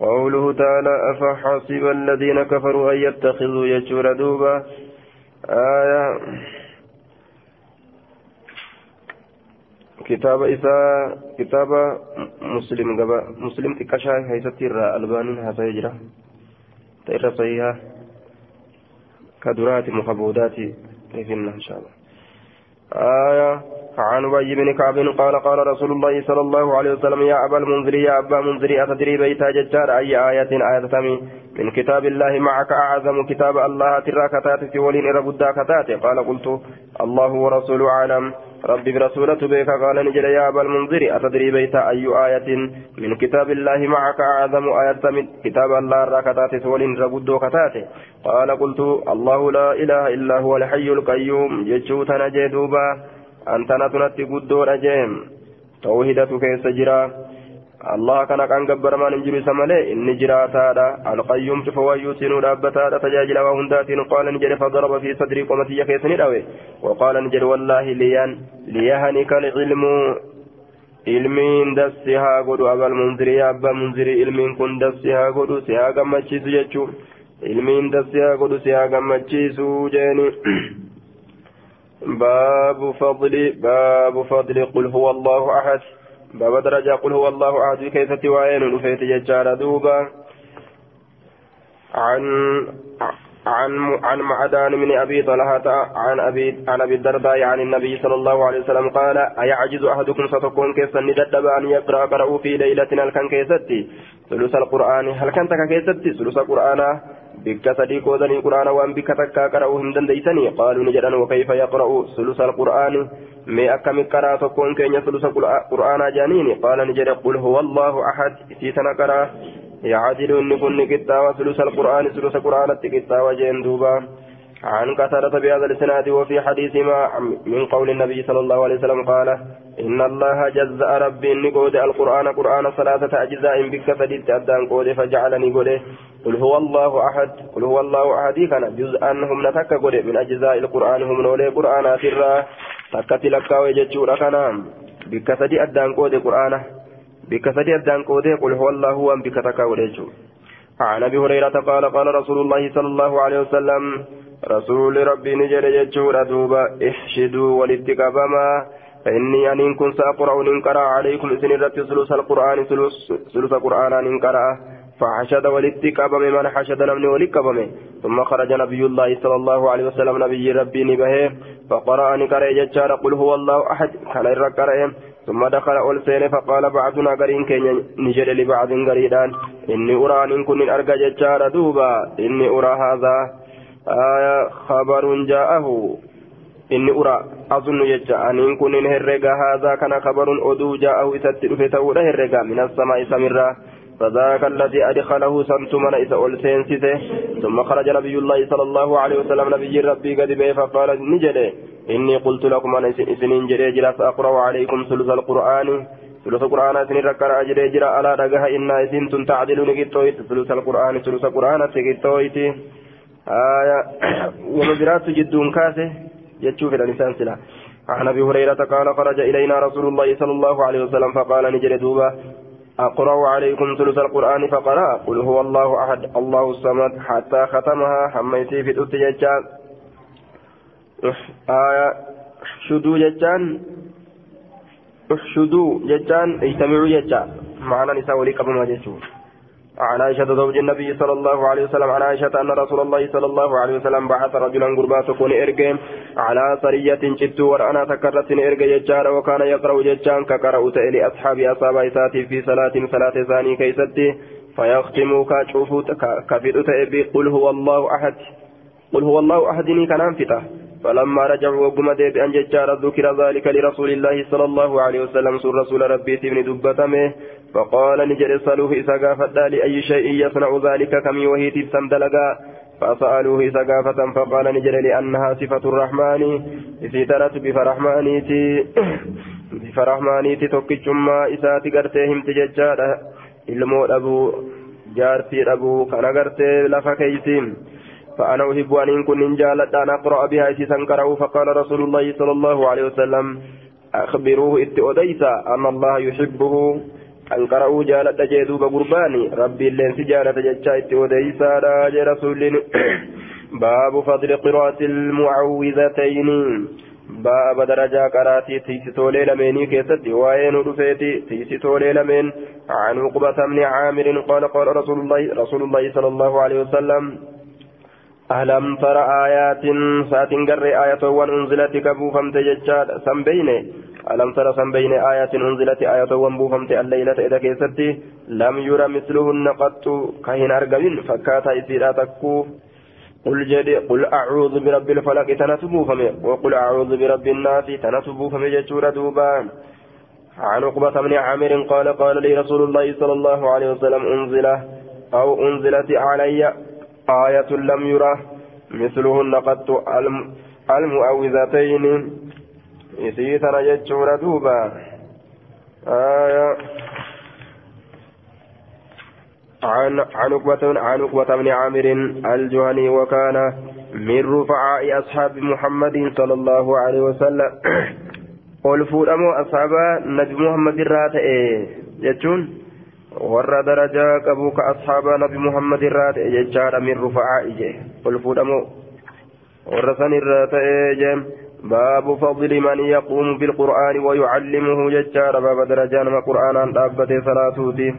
قوله تعالى أفحسب الذين كفروا أن يتخذوا يجور دوبا آية. كتاب إساء كتاب مسلم قبا مسلم تكشا هيستير ألبان هذا يجرى. تير صحيحة. كدرات مخبودات كيفنا إن شاء الله. آية. عن أبي بن كعب قال قال رسول الله صلى الله عليه وسلم يا أبا المنذر يا أبا منذر أتدري بيتا ججار أي آية آية تمي من كتاب الله معك أعظم كتاب الله ترى كتات ولين إرى كتات قال قلت الله ورسوله أعلم. ربي برسولة بك قال نجل يا أبا المنذر أتدري بيتا أي آية؟ من كتاب الله معك أعظم آية من كتاب الله راكتات ولين ربدو كتات قال قلت الله لا إله إلا هو الحي القيوم جتشوت نجدوبا أنت نتنتي قدور أجيم. توحيدة كيس جرا. الله كان كان جبر ما نجري سمله إن جرا تادا. القيوم فهو يوسين رابتا تجاجل وهندات قال نجري فضرب في صدري قمتي كيس ندوي. وقال نجري والله ليان ليهنك العلم. ilmiin dassi haa godhu abal munzirii abba munzirii ilmiin kun dassi haa godhu si haa gammachiisu jechuun ilmiin dassi haa godhu si haa gammachiisu jeeni باب فضل باب فضل قل هو الله أحد. باب درجة قل هو الله أحد. كيف توائن رفيت ججار دوبا. عن عن عن معدان من أبي طلحة عن أبي عن أبي الدرداء عن النبي صلى الله عليه وسلم قال أيعجز أحدكم ستكون كيف نددب ان يقرأ قرأوا في ليلة هل كان كيستي؟ ثلث القرآن هل كان تك كيستي؟ ثلث القرآن. بك صديق ودني قران وان بك تكا قرأوا هندن ديسني قالوا نجدن وكيف يقرأ ثلث القران مي أكم قرأ تكون كين ثلث القران جانيني قال نجد قل هو الله احد سيتنا قرأ يعدل إن كن كتاب ثلث القرآن ثلث القرآن كتاب وجين دوبا عن كثرة بهذا الإسناد وفي حديث ما من قول النبي صلى الله عليه وسلم قال إن الله جزأ ربي إني قود القرآن قرآن ثلاثة أجزاء بك فديت أدان قود فجعلني قود قل هو الله أحد. قل هو الله أحد. كان جزءا هم نتك قود من أجزاء القرآن هم نولي قرآن سرا تكت لك وجدت لك بك فدي أدان قود قرآنه. بك سدي أدان قوده قل هو الله وأن بك تكاوليجو عن أبي هريرة قال قال رسول الله صلى الله عليه وسلم رسول ربي نجر يجور دوبا احشدوا والاتقابما فإني أن كنت سأقرأ ننقرأ عليكم إذن الرب ثلث القرآن ثلث قرآن ننقرأ فحشد والاتقابم من حشد نمني ولقبم ثم خرج نبي الله صلى الله عليه وسلم نبي ربي نبهه فقرأ نقرأ ججار قل هو الله أحد كان الرقرأ ثم دخل أول سين فقال بعضنا قرين كين نجد لبعض قريدان إني أرى إن كن أرجى ججار دوبا إني أرى هذا آية خبر جاءه. إني أرى أظن يجا أن كن هرقا هذا كان خبر أدو جاءه. إسات رفتو هرقا من السماء سمرا. فذاك الذي أدخله سمت من إذا ألسنسته ثم خرج نبي الله صلى الله عليه وسلم. نبي ربي قد فقال نجده إني قلت لكم أنا إسنين جري جرا فأقرأ عليكم ثلث القرآن. ثلث القرآن سنين ركر أجري جرأ. على رجها إن إسن تعدل نكتويت ثلث القرآن ثلث القرآن تكتويت آية ومبرات جدون كاسه يتشوف الإنسان سلا. عن أبي هريرة قال خرج إلينا رسول الله صلى الله عليه وسلم فقال نجري دوبا. أقرأ عليكم ثلث القرآن فقرأ قل هو الله أحد الله الصمد. حتى ختمها حميتي في الأتجاج آية شدو جتان شدو جتان اجتمعوا جتان معنى نساء ولي قبل ما جتشون عن عائشة زوج النبي صلى الله عليه وسلم عن عائشة أن رسول الله صلى الله عليه وسلم بعث رجلا قربا تكون إرقم على سرية جت ورأنا تكرت إرق ججار وكان يقرأ ججان كقرأ تألي أصحاب إساتي في صلاة صلاة ثاني كيستي فيختم كاشوف كفيت تأبي قل هو الله أحد قل هو الله أحد كان أنفته فلما رجعوا وقم بأن ججار ذكر ذلك لرسول الله صلى الله عليه وسلم سر رسول ربي بن دبتمه فقال نجر صلوه إذا قافت لأي شيء يصنع ذلك كم وهي تبسم دلقا فسألوه إذا قافت فقال نجر لأنها صفة الرحمن. إذا ترت بفرحمانيتي بفرحمانيتي توكيشما إساتي قرتهم تججار ilmoo dhabuu jaartii dhabuu kana gartee lafa keeysiin فأنا أحب أن إن كن جالت أن أقرأ بها إسيسا قرأوا فقال رسول الله صلى الله عليه وسلم أخبروه إت أديسا أن الله يحبه. أن قرأوا جالت جيدوب قرباني ربي اللين سجالة جتشا إت أديسا راج رسول باب فضل قراءة المعوذتين باب درجة قراتي تيسيتولي لميني كيست وين رفيتي تيسيتولي لمين عن عقبة بن عامر قال قال رسول الله رسول الله صلى الله عليه وسلم ألم تر آيات سات قر آية وأنزلت كبوفمت ججاد سنبين. ألم تر سنبين آيات أنزلت آية وانبوفمت الليلة إذا كيستي. لم يرى مثلهن قط كهن أرقبين فكاتا إسيرا تكو. قل جدي قل أعوذ برب الفلق تنسبو فمي. وقل أعوذ برب الناس تنسبو فمي جتشورا دوبان عن عقبة بن عامر قال قال لي رسول الله صلى الله عليه وسلم أنزل أو أنزلت علي آية لم يرى مثلهن قد المؤوذتين. يسيتنا يجور دوبا. آية. عن عن عقبة عن عقبة بن عامر الجهني وكان من رفعاء أصحاب محمد صلى الله عليه وسلم. قل فودموا أصحاب نبي محمد الراتئ. يجون warra darajaa qabu ka asxaabaa nabi muhammad irraa ta'e jechaadha min rufa'aa ije. Ol fuudhamoo warra san irraa ta'e je باب فضل من يقوم بالقرآن ويعلمه ججار باب درجان ما قرآن دابته صلاتوتي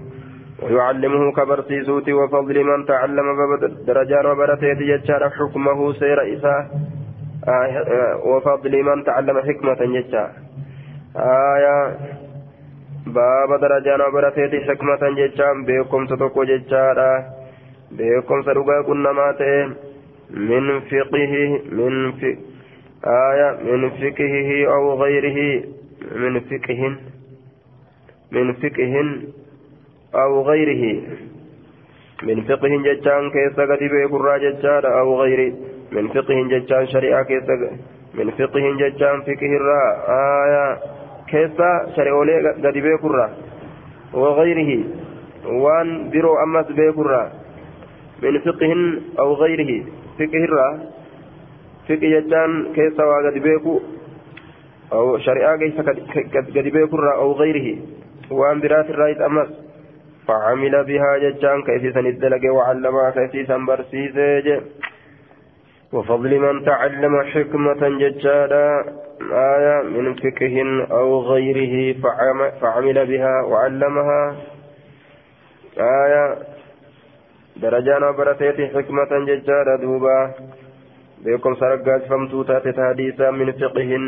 ويعلمه كبرسيسوتي وفضل من تعلم باب درجان وبرتيت ججار حكمه سير إساه آه وفضل من تعلم حكمة ججار آية درجان وبرتيت حكمة ججار بكم تتوكو ججار بكم سرقا كنا ماتين من فقه من فقه آية من فقهه أو غيره من فقه من فقه أو غيره من فقه جتان كيس قد بيقرى جتان أو غيره من فقه جتان شريعة كيس من فقه جتان فقه الراء آية كيس شريعة قد بيقرى وغيره وان برو أمس بيقرى من فقه أو غيره فقه الراء fiqi jechaan keessa waa gadi beeku shari'aa keessa gadi beekurraa aw gayrihi waan biraatirraa ammas. فعمل بها ججان كيف سندلق وعلمها كيف سنبرسيسي وفضل من تعلم حكمة ججالا آية من فقه أو غيره فعمل بها وعلمها آية درجان برتيت حكمة ججالا دوبا raggaasifamtuu taate tahadiisaa min fiqihin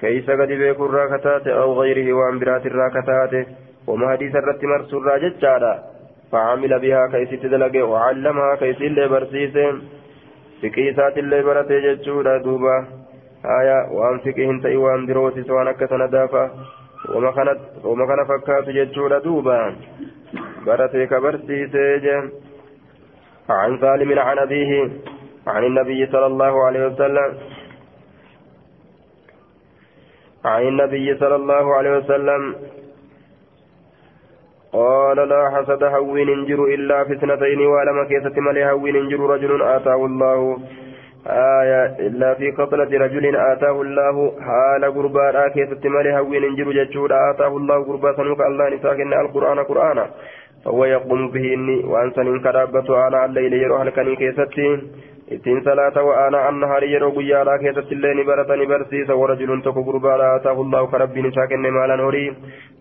keeysa gadi beekurraa kataate aw gayrihi waan biraatirraa kataate wama hadiisa irratti marsuurraa jechaadha فعمل بها كيسيت دلقي وعلمها كيسيت لي برسيسه فقيسات اللي برتي جتشودا دوبا آية وأن فقهن تأي وأن دروسي سوان أكسن دافا وما كان فكات جتشودا دوبا. برتي كبرسيسه عن سالم عن أبيه عن النبي صلى الله عليه وسلم. عن النبي صلى الله عليه وسلم. قال لا حسد هوين انجر إلا في اثنتين ولم كيسة ملي هوين انجر رجل آتاه الله. آية إلا في قتلة رجل آتاه الله حال قربا كيسة ملي هوين انجر ججود آتاه الله قربا سنوك الله نساكن القرآن قرآنا فهو يقوم به إني وأنسى إن كرابة أنا الليل يروح لكني كيستي ittiin salaata wa'aana annahaari yeroo guyyaadhaa keessatti illee ni barata ni barsiisa. Warajulun tokko gurbaadha ataahu allahu ka rabbiin isaa kenne maalan horii?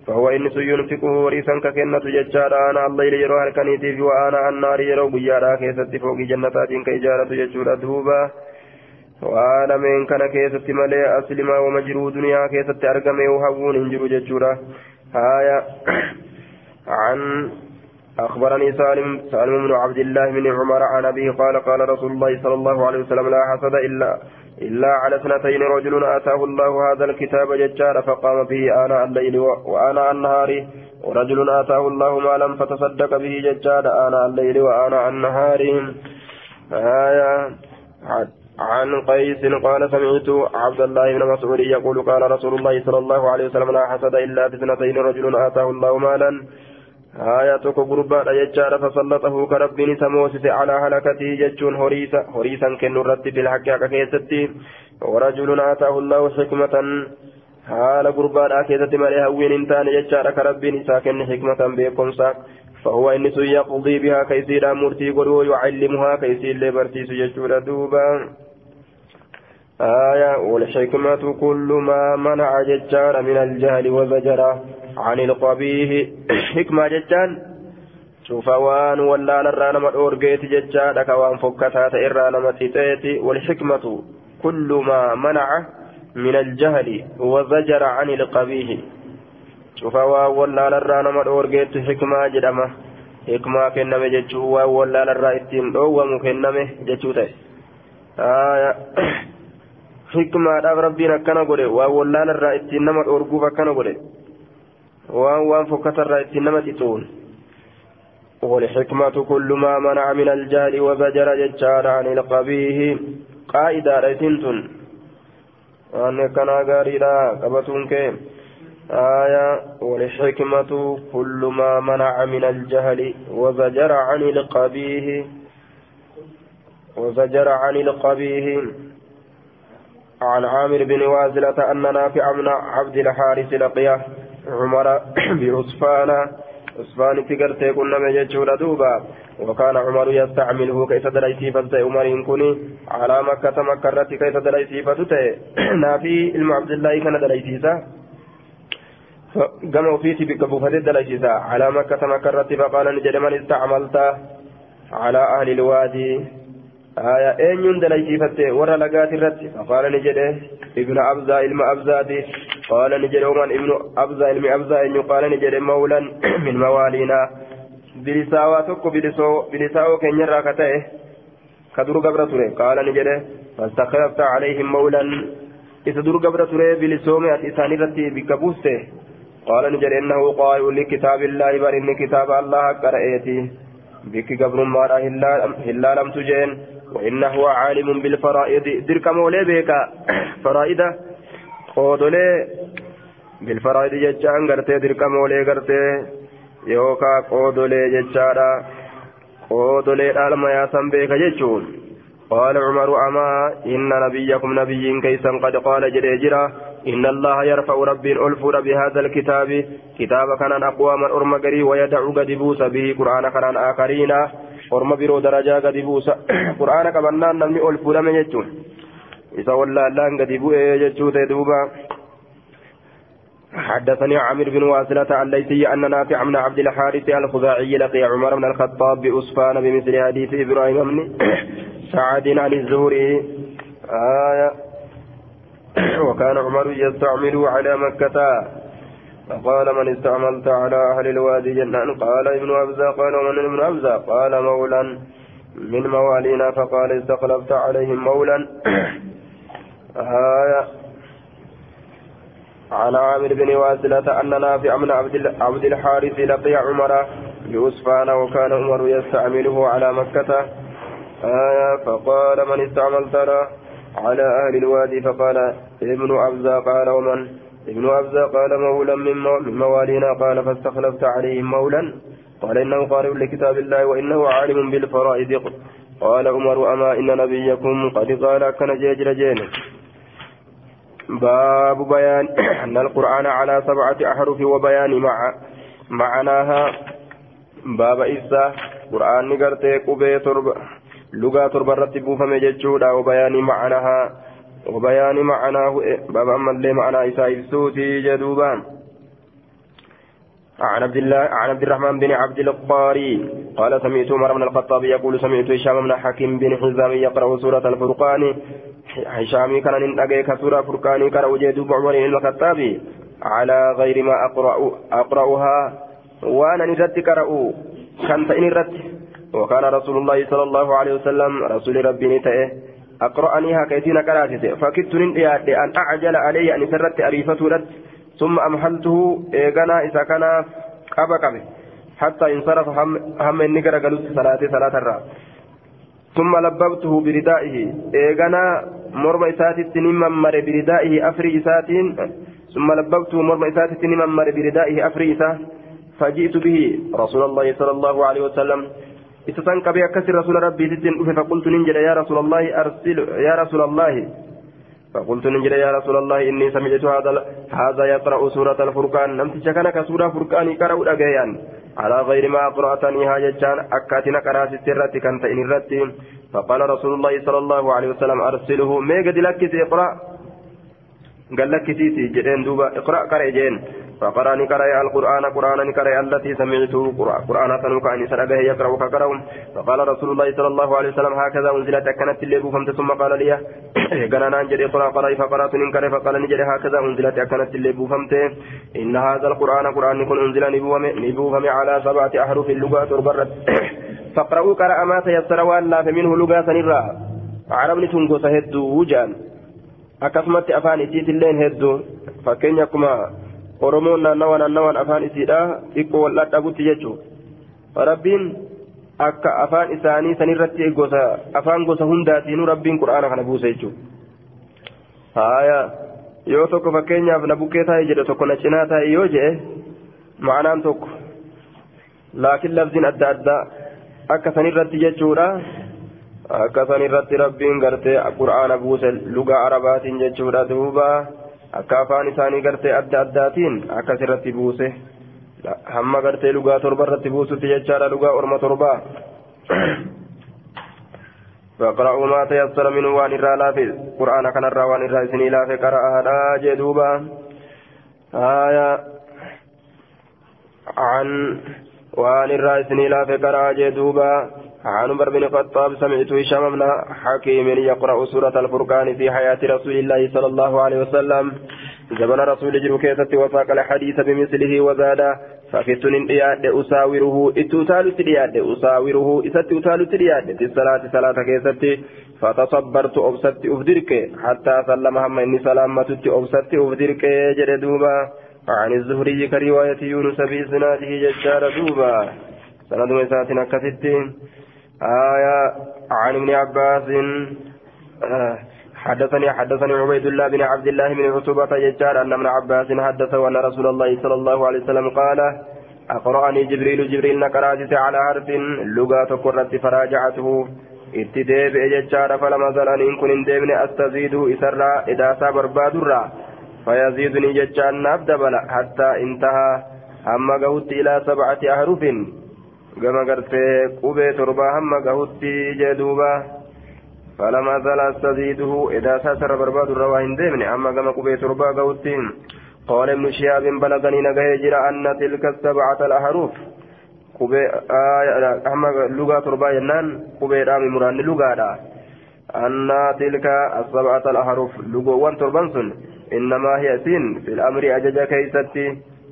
فهو إن سيون فيكو وريسا ككنة ججارة أنا الليل يرو هلكنيتي في وأنا النار يرو بيارا كيست فوق جنتات كإجارة ججورة دوبا وأنا من كان كيست ملي أسلما ومجرو دنيا كيست أرقمي وهون انجرو ججورة هايا عن أخبرني سالم سالم بن عبد الله بن عمر عن أبيه قال قال رسول الله صلى الله عليه وسلم لا حسد إلا إلا على اثنتين رجل آتاه الله هذا الكتاب ججار فقام به آناء الليل وآناء النهار. ورجل آتاه الله مالا فتصدق به ججار آناء الليل وآناء النهار. آية عن قيس قال سمعت عبد الله بن مسعود يقول قال رسول الله صلى الله عليه وسلم لا حسد إلا في اثنتين رجل آتاه الله مالا. آية توكو غربا يجار فسلطه كربين سموسس على هلكته ججون هريسا هريسا كن الرد بالحق كيستي ورجل آتاه الله حكمة حال غربا كيست مالي هوين انتان يجار كربين ساكن حكمة بيكمسا فهو إنس يقضي بها كيسير مرتي قلو يعلمها كيسير لبرتيس ججور دوبا آية والحكمة كل ما منع ججار من الجهل وزجرة عن القبيح. حكمة جتان شوف وان ولا نرى نما أورجيت جتان لك وان فكتات إرى نما تيتيتي والحكمة كل ما منع من الجهل وزجر عن القبيح. شوف ولا نرى نما أورجيت حكمة جدمة حكمة كنمي جتشو وان ولا نرى إتين أو جتشو تي آية ربنا كان قولي وان ولا نرى اتين نما أورجوفا كان قولي waan waan fokkatarraa ittiin namatti tuun والحكمة كل ما منع من الجهل وزجر ججار عن القبيه قائدة ريتنتن وأن كان غاريرا قبتنك آية والحكمة كل ما منع من الجهل وزجر عن القبيه وزجر عن القبيه عن عامر بن وازلة أن نافع من عبد الحارث لقيه عمر بعصفان عثمان تقرتي كنا مججور دوبا. وكان عمر يستعمله كيف دليسي فتة عمر كوني على مكة مكرت كيف دليسي فتة نافي علم عبد الله كان دليسي قام وفيتي بكبوفة دليسي على مكة مكرت فقال نجد من استعملت على أهل الوادي. آية أين دليسي فتة ورا لقات الرت فقال نجد ابن أبزا علم أبزادي قال نجد ومن ابن أبزا علم أبزا إن قال نجد مولا من موالينا bilisaawaa tokko bilisaawoo keenyarraa ka ta'e ka dur gabra ture qaala ni jedhe fastakhlafta calayhim mawlan isa dur gabra ture bilisoome ati isaan irratti bikka buuste qaala ni jedhe innahu qaa'i'un likitaabillaahi bar inni kitaaba allah qara'eeti bikki وإنه عالم بالفرائض درك مولي بيكا فرائدة قودولي بالفرائض جتشان قرتي درك مولي قرتي yookaan qoodolee jechaadha qoodolee dhaalma yaasan beeka jechuun قال عمر أما إن نبيكم نبي كيسا قد قال جريجرا إن الله يرفع رب ألفر بهذا الكتاب. كتاب كان أقواما أرم قري ويدع قد به قرآن كان آخرين. أرم برو درجة قد بوس قرآن كبنان نمني ألفر من يجون إذا والله لأن قد بوئ يجون دوبا حدثني عامر بن واصلة الليثي أن نافع بن عبد الحارث الخزاعي لقي عمر بن الخطاب بأسفان بمثل حديث إبراهيم بن سعد عن الزهري. آية. وكان عمر يستعمل على مكة. فقال من استعملت على أهل الوادي جنان؟ قال ابن أبزة قال ومن ابن أبزة؟ قال مولا من موالينا فقال استخلفت عليهم مولا. آية عن عامر بن واسلة أن نافع من عبد الحارث لقي عمر بأسفان وكان عمر يستعمله على مكة. آية فقال من استعملت على أهل الوادي؟ فقال ابن أبزة قال ومن؟ ابن أبزة قال مولا من موالينا قال فاستخلفت عليهم مولا. قال إنه قارئ لكتاب الله وإنه عالم بالفرائض. قال عمر أما إن نبيكم قد قال كان جيجر جين باب بيان أن القرآن على سبعة أحرف وبيان مع معناها. باب إسا قرآن نقرتي قبي ترب لغة ترب رتبو فمججودا وبيان معناها. وبيان معناه باب أما اللي معنى إسا إبسوتي جدوبان. عن عبد الله عن عبد الرحمن بن عبد القاري قال سمعت عمر بن الخطاب يقول سمعت هشام بن حكيم بن حزام يقرأ سورة الفرقان. هشامي كان ننتقي كسورة فرقاني كان وجد عمر بن الخطاب. على غير ما أقرأ أقرأها وأنا نرد قرأوا كان إن رد. وكان رسول الله صلى الله عليه وسلم رسول ربي نتأه. أقرأنيها كيتين قراتي فكدت أن أعجل علي أن سرت أريفة رد ثم أمهلته إيغانا إذا كان قبا حتى انصرف هم, هم النقر قلت صلاة صلاة الرا ثم لببته بردائه. إيغانا مرمى إساتي ممر بردائه أفري إساتين ثم لببته مرمى إساتي ممر بردائه أفري إسا فجئت به رسول الله صلى الله عليه وسلم. إستنك بها كسر رسول ربي ستين فقلت ننجل يا رسول الله أرسل يا رسول الله. فقلت نجري يا رسول الله إني سمعت هذا هذا يقرأ سورة الفرقان. لم تشكنك سورة فرقان قرأ أجيان. على غير ما قرأتني هاجتان أكاتنا قرأت السرة كانت إن الرتي فقال رسول الله صلى الله عليه وسلم أرسله. ميقد لك اقرأ. قال لك سيتي جدين دوبا اقرأ قرأ فقرأ نقرأ القرآن قرآن نقرأ التي سمعته قرآن سنوك أن سنبه يقرأ فقرأ فقال رسول الله صلى الله عليه وسلم هكذا أنزلت كانت اللي فهمت ثم قال لي قال نجري قرأ قرأ فقرأت ننكر فقال نجري هكذا أنزلت كانت اللي فهمت إن هذا القرآن قرآن يكون أنزل نبوهم على سبعة أحرف اللغة تربرت. فاقرأوا قرأ ما تيسر وألا فمنه لغة سنرا عربني تنقو سهدو وجان. akkasumatti afaan isiitilleen hedduu fakkeenya akkuma oromoon naannawan naannawan afaan isiidha. Xiqqoo wal dhadhabutti jechuudha rabbiin akka afaan isaanii sanirratti gosa afaan gosa hundaatiinuu rabbiin quraana kana buuse jechuudha haaya yoo tokko fakkeenyaaf na bukkee taa'e jedhe tokko na cinaa taa'e yoo jedhe ma'anaan tokko. Laakiin labsiin adda addaa akka sanirratti jechuudha. akka san irratti rabbiin gartee qur'aana buuse lugaa arabaatiin jechuudha duuba akka afaan isaanii gartee adda addaatiin akkas irratti buuse hamma gartee lugaa torba irratti buusutti jechaadha lugaa orma torbaa فاقرأوا ما تيسر منه وان الرا في قرآن كان الرا وان الرا سني لا في قرأها جدوبا آية عن وان الرا سني لا في قرأها جدوبا عن عمر بن الخطاب سمعت هشام بن حكيم يقرأ سورة الفرقان في حياة رسول الله صلى الله عليه وسلم. زمن رسول جرو كيست وساق الحديث بمثله وزاد فكتن دياد أساوره إتوتال تدياد أساوره إست أتال في الصلاة صلاة كيست فتصبرت أبسطت أفدرك حتى سلم هم إني سلامتت أبسطت أفدرك جردوبا عن الزهري كرواية يونس بإسناده ججار دوبا. سند مساتنا كثتين آية عن ابن عباس آه حدثني حدثني عبيد الله بن عبد الله بن عتبة يجار أن ابن عباس حدثه أن رسول الله صلى الله عليه وسلم قال أقرأني جبريل جبريل نقراتي على حرف لغة قرت فراجعته. اتداب يجار فلما زال إن كن ديبن أستزيد إسرى إذا سابر بادرا فيزيدني ججار نبدبل حتى انتهى. أما قوت إلى سبعة أحرف gama gartee qubee torbaa hamma gahutti jee duuba فلما زال استزيده إذا ساتر برباد الرواهن ديمني أما كما قبي تربا قوتين قال ابن شهاب بلغني نجاي أن تلك السبعة الأحرف قبي آه أما لغة تربا ينان قبي رامي مران لغة أن تلك السبعة الأحرف لغة وان تربانسون إنما هي سين في الأمر أجج كيستي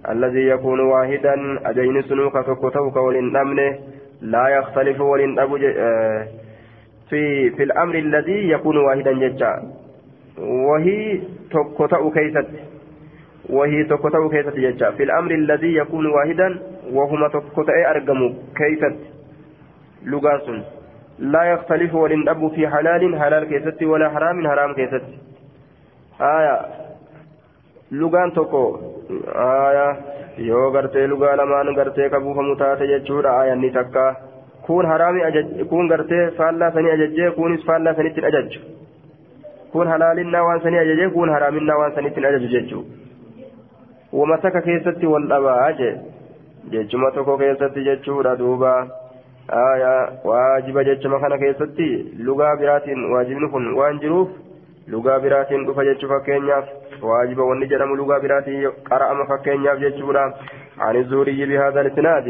الذي يكون واحدا أجين سنوك تكتوك ولن لا يختلف ولن أبو آه في في الأمر الذي يكون واحدا ججا. وهي تكتو كيست. وهي تكتو كيست ججا. في الأمر الذي يكون واحدا وهما تكتو أرقم كيست. لغاس لا يختلف ولن أبو في حلال حلال كيست ولا حرام حرام كيست. آية. lugaan tokko aya yoo gartee lugaa lamaan gartee kabuufamu taate jechuudha ayanni takka. Kun haraami kun gartee faallaa sanii ajajjee kunis faallaa sanittiin ajajju. Kun halaalinnaa waan sanii ajajee kun haraaminnaa waan sanittiin ajaju jechuu. Wama takka keessatti wal dhabaa jee? Jechuma tokko keessatti jechuudha duuba. Aya waajiba jechuma kana keessatti lugaa biraatiin waajibni kun waan jiruuf lugaa biraatiin dhufa jechuu fakkeenyaaf. Waajiba wanni jedhamu lugaa biraatiin qara'ama fakkeenyaaf jechuudha. عن الزهري بهذا الاسناد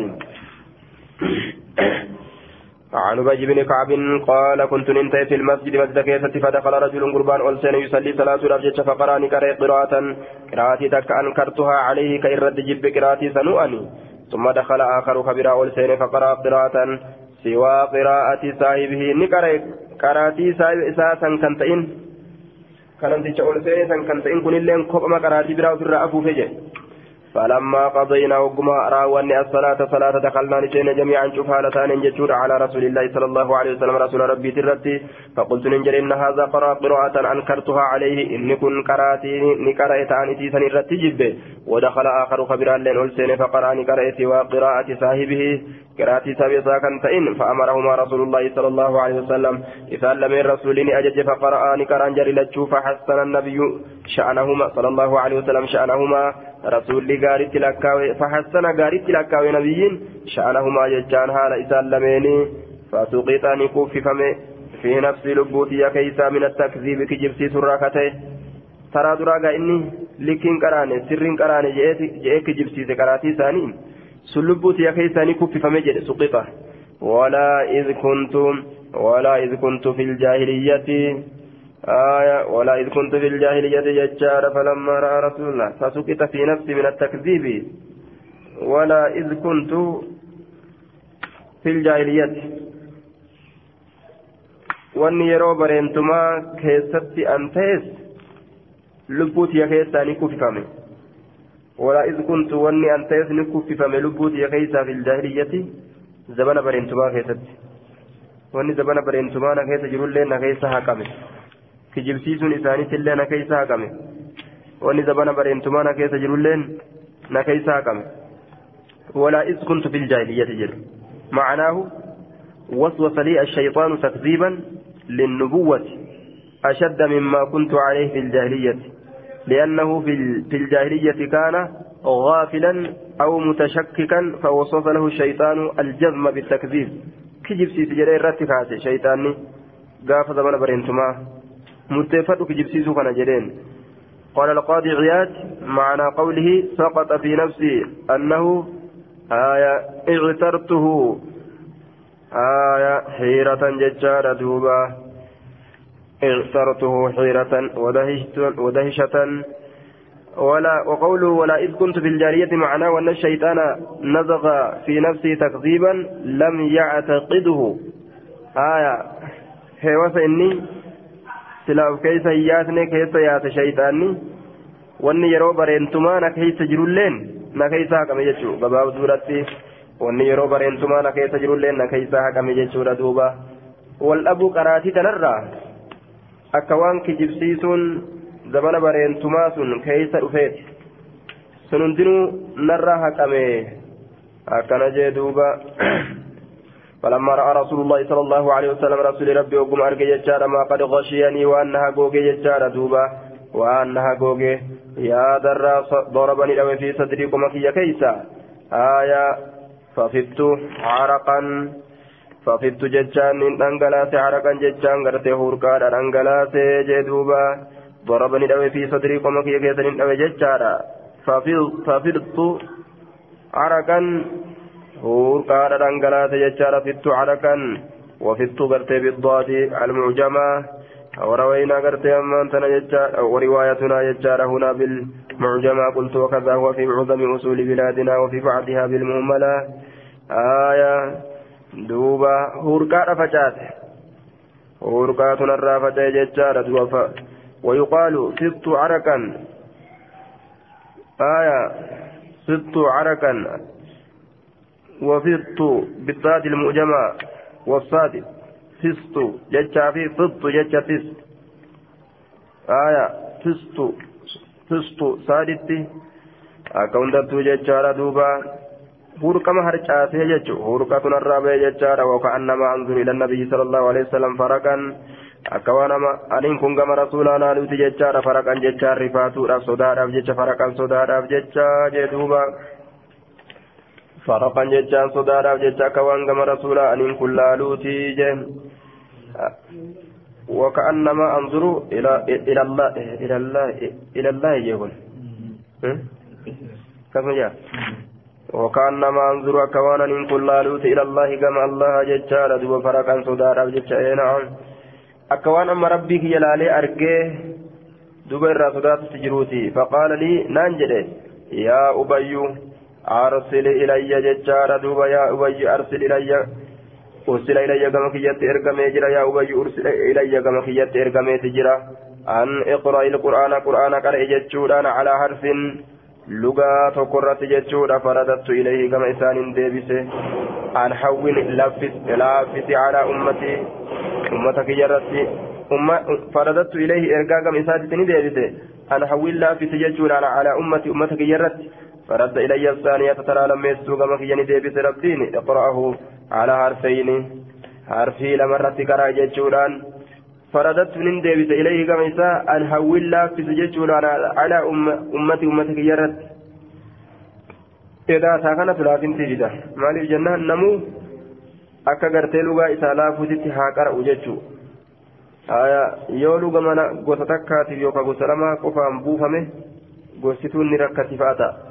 عن أبي بن كعب قال كنت ننتهي في المسجد مسجد كيسة فدخل رجل قربان ألسن يصلي صلاة الأبجد فقراني كري قراءة قراءتي تك أنكرتها عليه كإرد جب قراءتي سنؤني ثم دخل آخر خبر ألسن فقرأ قراءة سوى قراءة صاحبه نكري قراءتي صاحب إساسا كنتئن كنمتش ألسن كنتئن كن اللين كوكما قراءتي براء في الرأفو فجأة فلما قضينا وقما راوني الصلاة صلاة دخلنا نشينا جميعا شوف هالتان جتشور على رسول الله صلى الله عليه وسلم رسول ربي ترتي. فقلت ننجر إن هذا قرأ قراءة أنكرتها عليه. إن كن قراتي نقرأت عن إتيسا الرتي جبه. ودخل آخر خبرا لين ألسين فقرأ نقرأت وقراءة صاحبه. قراءة سابقا كان فإن فأمرهما رسول الله صلى الله عليه وسلم. إذا لم الرسول أجج فقرأ نقرأ جري لتشوف فحسن النبي شأنهما صلى الله عليه وسلم شأنهما. رسول غارت لكاوي فحسن غارت لكاوي نبيين شأنهما ججان حال إسان لميني فسقطان كففمي في نفس لبوتي كيسا من التكذيب كجبسي سراكته ترى دراغا إني لكين قراني سرين قراني جئك كجبسي قراتي ثاني سلبوتي كيسا كففمي جئ سقطه ولا إذ كنتم ولا إذ كنت في الجاهلية آية ولا إذ كنت في الجاهلية ججار فلما رأى رسول الله فسكت في نفسي من التكذيب ولا إذ كنت في الجاهلية bareentumaa keessatti an ta'es lubbuutiya keessaa ni kuffifame walaa iz kuntu wanni an ta'es ni kuffifame lubbuutiya keessaa fi iljaahiliyyati zabana bareentumaa keessatti wanni zabana bareentumaa na keessa jirullee na keessa haqame kijibsiisuun isaaniitillee na keessa haqame wanni zabana bareentumaa na keessa jirulleen na keessa haqame walaa iz kuntu fi iljaahiliyyati jedhu. معناه وسوس لي الشيطان تكذيبا للنبوة أشد مما كنت عليه في الجاهلية لأنه في الجاهلية كان غافلا أو متشككا فوصف له الشيطان الجزم بالتكذيب كجب سيس جري رتكات شيطاني قاف زمن برينتما كجب سيسو كان جرين قال القاضي عياد معنى قوله سقط في نفسي أنه آية اغترته. آية حيرة ججارة دوبا اغترته حيرة ودهشة. ولا وقوله ولا إذ كنت في الجارية معناه أن الشيطان نزغ في نفسي تكذيبا لم يعتقده. آية هيوس إني سلاف كيس ياتني كيس يات شيطاني wanni yeroo bareentumaa na keessa jirulleen na keessa haqame jechuu gabaabduudhatti wanni yeroo bareentumaa na keessa jirulleen na keessa haqame jechuudha duuba wal dhabuu qaraatii tanarraa akka waan kijibsiisuun zabana bareentumaa sun keeysa dhufeeti sun hundinuu narraa haqame akkana jee duuba فلما رأى رسول الله صلى الله عليه وسلم رسول ربي وقم أرجع ججارة ما قد غشيني وأنها جوجي ججارة دوبا وأنها جوجي يا درا ضربني لو في صدري قمكية كيسا. آية ففدت عرقا ففدت ججان أنجلاس عرقا ججان قرتي هوركا أنجلاس جدوبا ضربني لو في صدري قمكية كيسا لو ججارا ففدت عرقا هوركا أنجلاس ججارا فدت عرقا وفدت قرتي بالضاد المعجمة وروينا قرتي أمان تنا وروايتنا يجار هنا بالمعجمة قلت وكذا هو في معظم أصول بلادنا وفي بعضها بالمهملة آية دوبا هوركا رفجات هوركا تنرى فتاة يجار ويقال ست عركا آية ست عركا وفط بالضاد المعجمة والصاد فسط جتشا في فط جتشا فسط آية فسط فسط سادتي أكونتو جتشا دوبا. هوركما هرچاسه جچو هوركا تنرابه جچارا وكأنما أنظر إلى النبي صلى الله عليه وسلم فرقا. akkawaanama aniin kun gama rasuulaa naaluuti jechaadha faraqan jechaan rifaatuudhaaf sodaadhaaf jecha faraqan sodaadhaaf jecha jee duuba jecha akka waan gama rasuulaa aniin kun laaluuti jee وكأنما أنظر إلى إلى الله إلى الله إلى الله يقول كم جاء وكأنما أنظر كوانا إن كل لالوت إلى الله كما الله ججار دوب فرقا صدارا ججار نعم أكوان أما ربك يلالي أرقيه دوب الرا صدات تجروتي فقال لي نانجل يا أبي أرسل إلي ججار دوب يا أبي أرسل إلي أرسل إلي كما كيت إرقمي جرا يا أبي أرسل إلي كما كيت إرقمي تجرا أن اقرأ القرآن قرآن قرأ ججوران على حرف lugaa tokkorratti jechuudha faradattu ilayhi gama isaanin deebise an hawwin laaffisi calaa ummati ummata kiyyarratti faradattu ilayhi ergaa gama isaatitti ni deebise an hawwin laaffisi jechuudha calaa ummati ummata kiyyarratti فرد إلي الثانية ترى لما يسوق مكيني ديبس ربين اقرأه على حرفين حرفي لمرة كرا جتشوران فرددت من ديبس إليه كما إساء أن هول لا في سجدون على أم أمتي أمتك يرد إذا ساكن ثلاثين تجدا مالي الجنة نمو akka gartee lugaa isaa laafuutitti haa qara'u jechuu yoo luga mana gosa takkaatiif yookaan gosa lamaa qofaan buufame gostituun ni rakkatiifaa ta'a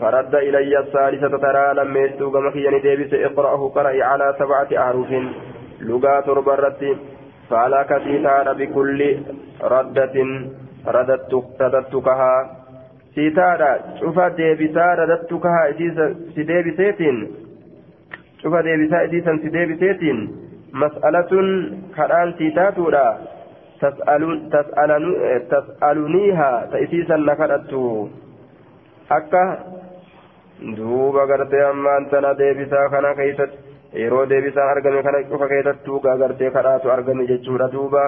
فرد إلي الثالثة ترى لما يسوق مكيني ديبس إقرأه قرأي على سبعة أحرف لغات ربرتي فعلى كثيرا بكل ردة رددتكها. سيتارا شوف ديبسا رددتكها سيديبسيتين. شوف ديبسا إديسا سيديبسيتين. مسألة كران سيتاتورا. تسألون تسألون تسألونيها تأسيسا نكرتو. akka duuba gartee ammaan tana deebisaa kana keessatti yeroo deebisaan argame kana cufa keessattuu gartee kadhaatu argame jechuudha duuba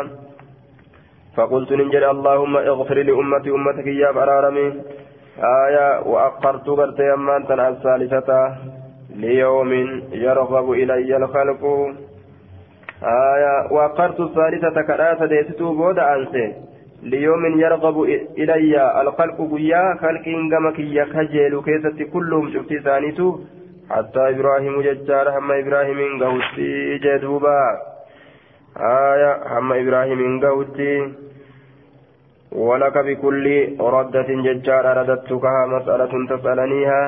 فقلت ننجل اللهم اغفر لأمتي أمتك يا برارمي آية وأقرت قرت يمان تنع الثالثة ليوم يرغب إلي الخلق آية وأقرت الثالثة كراسة ديستو بود أنسي ليوم يرغب إلي الخلق قيا خلق قمك يكجل كيست كلهم شفت ثانيتو حتى إبراهيم ججار هم إبراهيم قوتي جدوبا آية هم إبراهيم قوتي ولك بكل ردة ججار رددتكها مسألة تسألنيها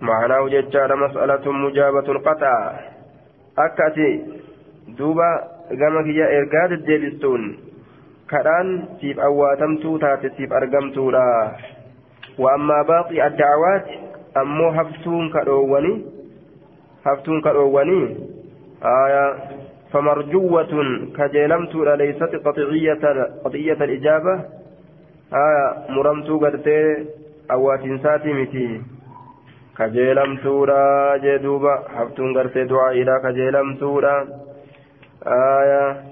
معناه ججار مسألة مجابة القطع أكاتي دوبا قمك يا إرقاد الديبستون kadhaan siif awwaatamtuu taate siif argamtuudha. وأما باقي الدعوات أمو هفتون كدووني هفتون كدووني آية فمرجوة كجيلمت ليست قطعية قطعية الإجابة آية مرمت قرتي أوات ساتي متي كجيلمت لا جدوبة هفتون قرتي دعاء إلى كجيلمت آية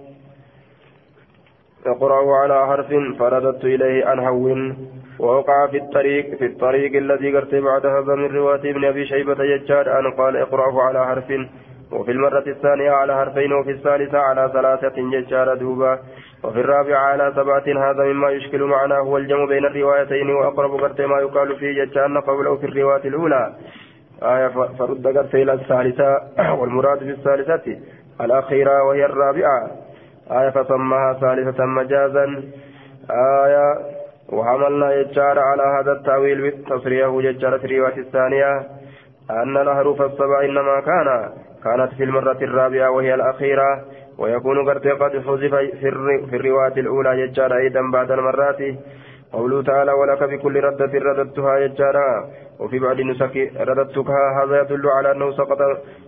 اقرأه على حرف فرددت إليه أن هون ووقع في الطريق في الطريق الذي قرت بعد هذا من رواية ابن أبي شيبة يجاد أن قال اقرأه على حرف. وفي المرة الثانية على حرفين وفي الثالثة على ثلاثة ججار دوبا. وفي الرابعة على سبعة هذا مما يشكل معناه هو الجمع بين الروايتين وأقرب قرت ما يقال فيه ججان قوله في الرواية الأولى. آية فرد قرت إلى الثالثة والمراد بالثالثة الأخيرة وهي الرابعة. آية فسماها ثالثة مجازا. آية وحملنا يجار على هذا التأويل بالتصريح يجار في الرواية الثانية أن الأحرف السبع إنما كان كانت في المرة الرابعة وهي الأخيرة ويكون قد قد حذف في الرواية الأولى يجار أيضا بعد المرات. قوله تعالى ولك بكل ردة رددتها يجارا وفي بعض النسخ رددتها هذا يدل على أنه سقط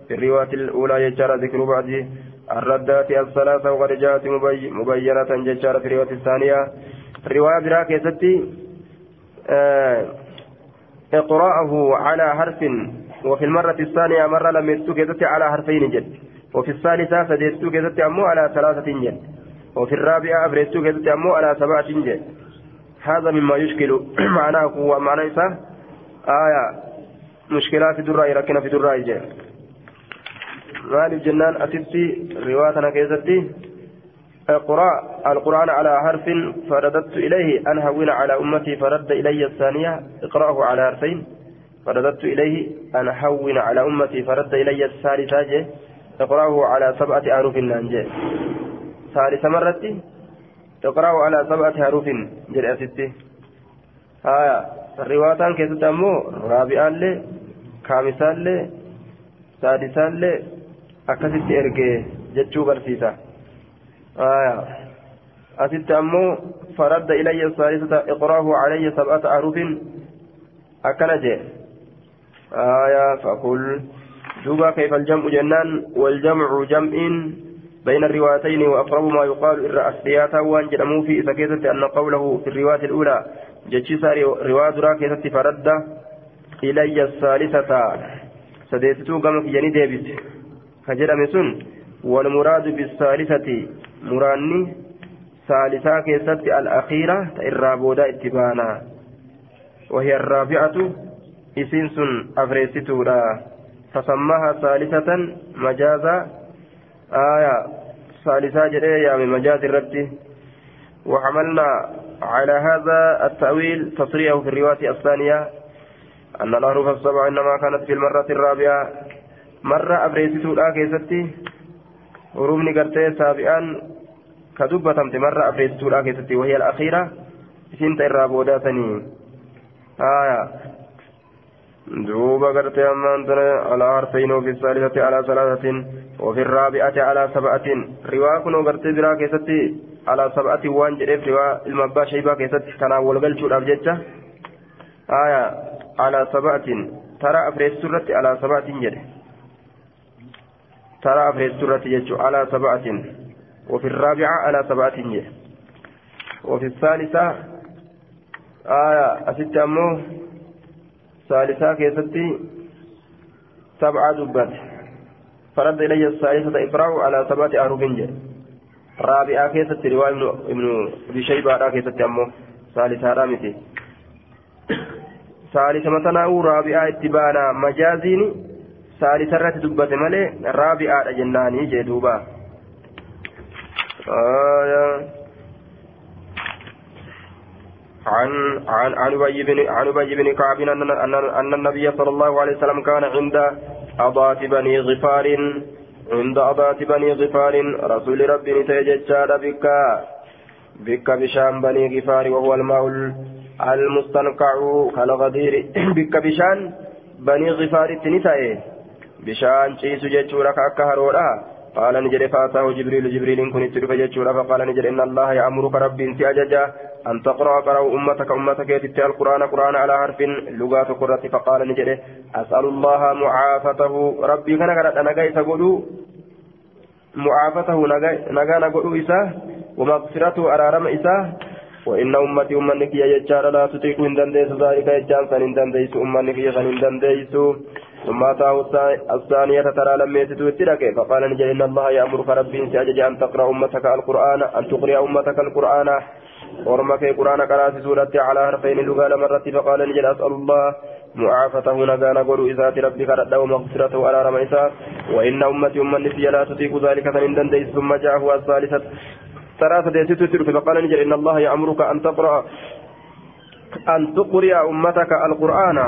في الرواية الأولى يجار ذكر بعض الردات الثلاثة وقد جاءت مبينة ججارة في الرواية الثانية. الرواية براك يا آه إقراءه على حرف وفي المرة الثانية مرة لم يستوك على حرفين جد. وفي الثالثة سديستوك أمو على ثلاثة جد. وفي الرابعة أبريستوك أمو على سبعة جد. هذا مما يشكل معناه هو معنى آية مشكلات الدراء لكن في الدراء جد. Maaliif jennaan asitti riwaa tana keessatti القرآن على حرف فرددت إليه أن هون على أمتي فرد إلي الثانية اقرأه على حرفين فرددت إليه أن هون على أمتي فرد إلي الثالثة اقرأه على سبعة أحرف نانجي. ثالث مرة اقرأه على سبعة أحرف جل أستي آية. الرواية كيف تمو رابعا لي خامسا لي سادسا لي akkasitti ergee jechuu barsiisa asitti ammoo faradda ilayya saalisata iqraahu calayya sab'ata ahrufin akkana jee aya fakul duuba kayfa aljam'u jennaan waljamcu jam'in بين الروايتين وأقرب ما يقال إر أسلياتا وأن جدموا في كيست أن قوله في الرواية الأولى جتشيسا رواية راكيست فرد إلي الثالثة سديتتو قمك جني ديبت كجرم سن والمراد بالثالثة. مراني ثالثة كيست الأخيرة الرابودة اتبانا. وهي الرابعة إسين سن أفريستورا فسماها ثالثة مجازا آية ثالثة جريا من مجاز الرد. وحملنا على هذا التأويل تصريحه في الرواية الثانية. أن الأحرف السبع إنما كانت في المرة الرابعة. Marra abreessituudha keessatti. Urumni gartee saabi'aan ka dubbatamte marra abreessituudha keessatti wahii al-akhiira. Isinta irraa boodaatanii haya دوبا قرت أمان على حرفين وفي الثالثة على ثلاثة وفي الرابعة على سبعة رواية كنو قرت برا كيستي على سبعة وان جريف رواية المبا شيبا كيستي كان أول قلت الأبجدة آية على سبعة ترى أفريد سورة على سبعة جريف ترى أفريد سورة يجو على سبعة. وفي الرابعة على سبعة. جه وفي الثالثة آية أست أمو. ثالثة كيستي سبعة دبات فرد إلي الثالثة إقرأ على سبعة جه رابعة كيستي رواية ابن أبي شيبة كيستي أمو. ثالثة رامتي. ثالثة مثلا رابعة اتبانا مجازيني ثالث الرات دبت ملي رابعة جناني جدوبا آية عن عن أبي بن عن أبي بن كعب ان ان النبي صلى الله عليه وسلم كان عند أضاة بني غفار عند أضاة بني غفار. رسول ربي نتيجتشاد بك بك بشام بني غفار وهو الماء المستنقع. كالغدير بك بشان بني غفار تنتهي. بشان شيس جتشورك أكهرولا قال نجري فاتاه جبريل جبريل كن تلف جتشورا فقال نجري إن الله يأمرك ربي انت أججا أن تقرأ قرأ أمتك أمتك يتتي القرآن قرآن على حرف لغات قرة فقال نجري أسأل الله معافته ربي كان قرأت أنا قيس معافته نجا نقول إساه ومغفرته أرارم إساه وإن أمتي أمنك يا لا تطيق من دنديس ذلك يجان سن دنديس أمنك يغن دنديس ثم أتاه الثانية ترى لم يتتو الترك فقال نجل إن الله يأمرك ربي سأجج أن تقرأ أمتك القرآن أن تقرأ أمتك القرآن ورمك القرآن قرأت سورة على حرفين لغال مرة فقال نجل أسأل الله معافته نغانا قولوا إذات ربك رد ومغفرته على رميسا وإن أمتي أمني لا تطيق ذلك فإن دنديس ثم جاءه الثالثة ثلاثة تترك فقال نجل إن الله يأمرك أن تقرأ أن تقرأ أمتك القرآن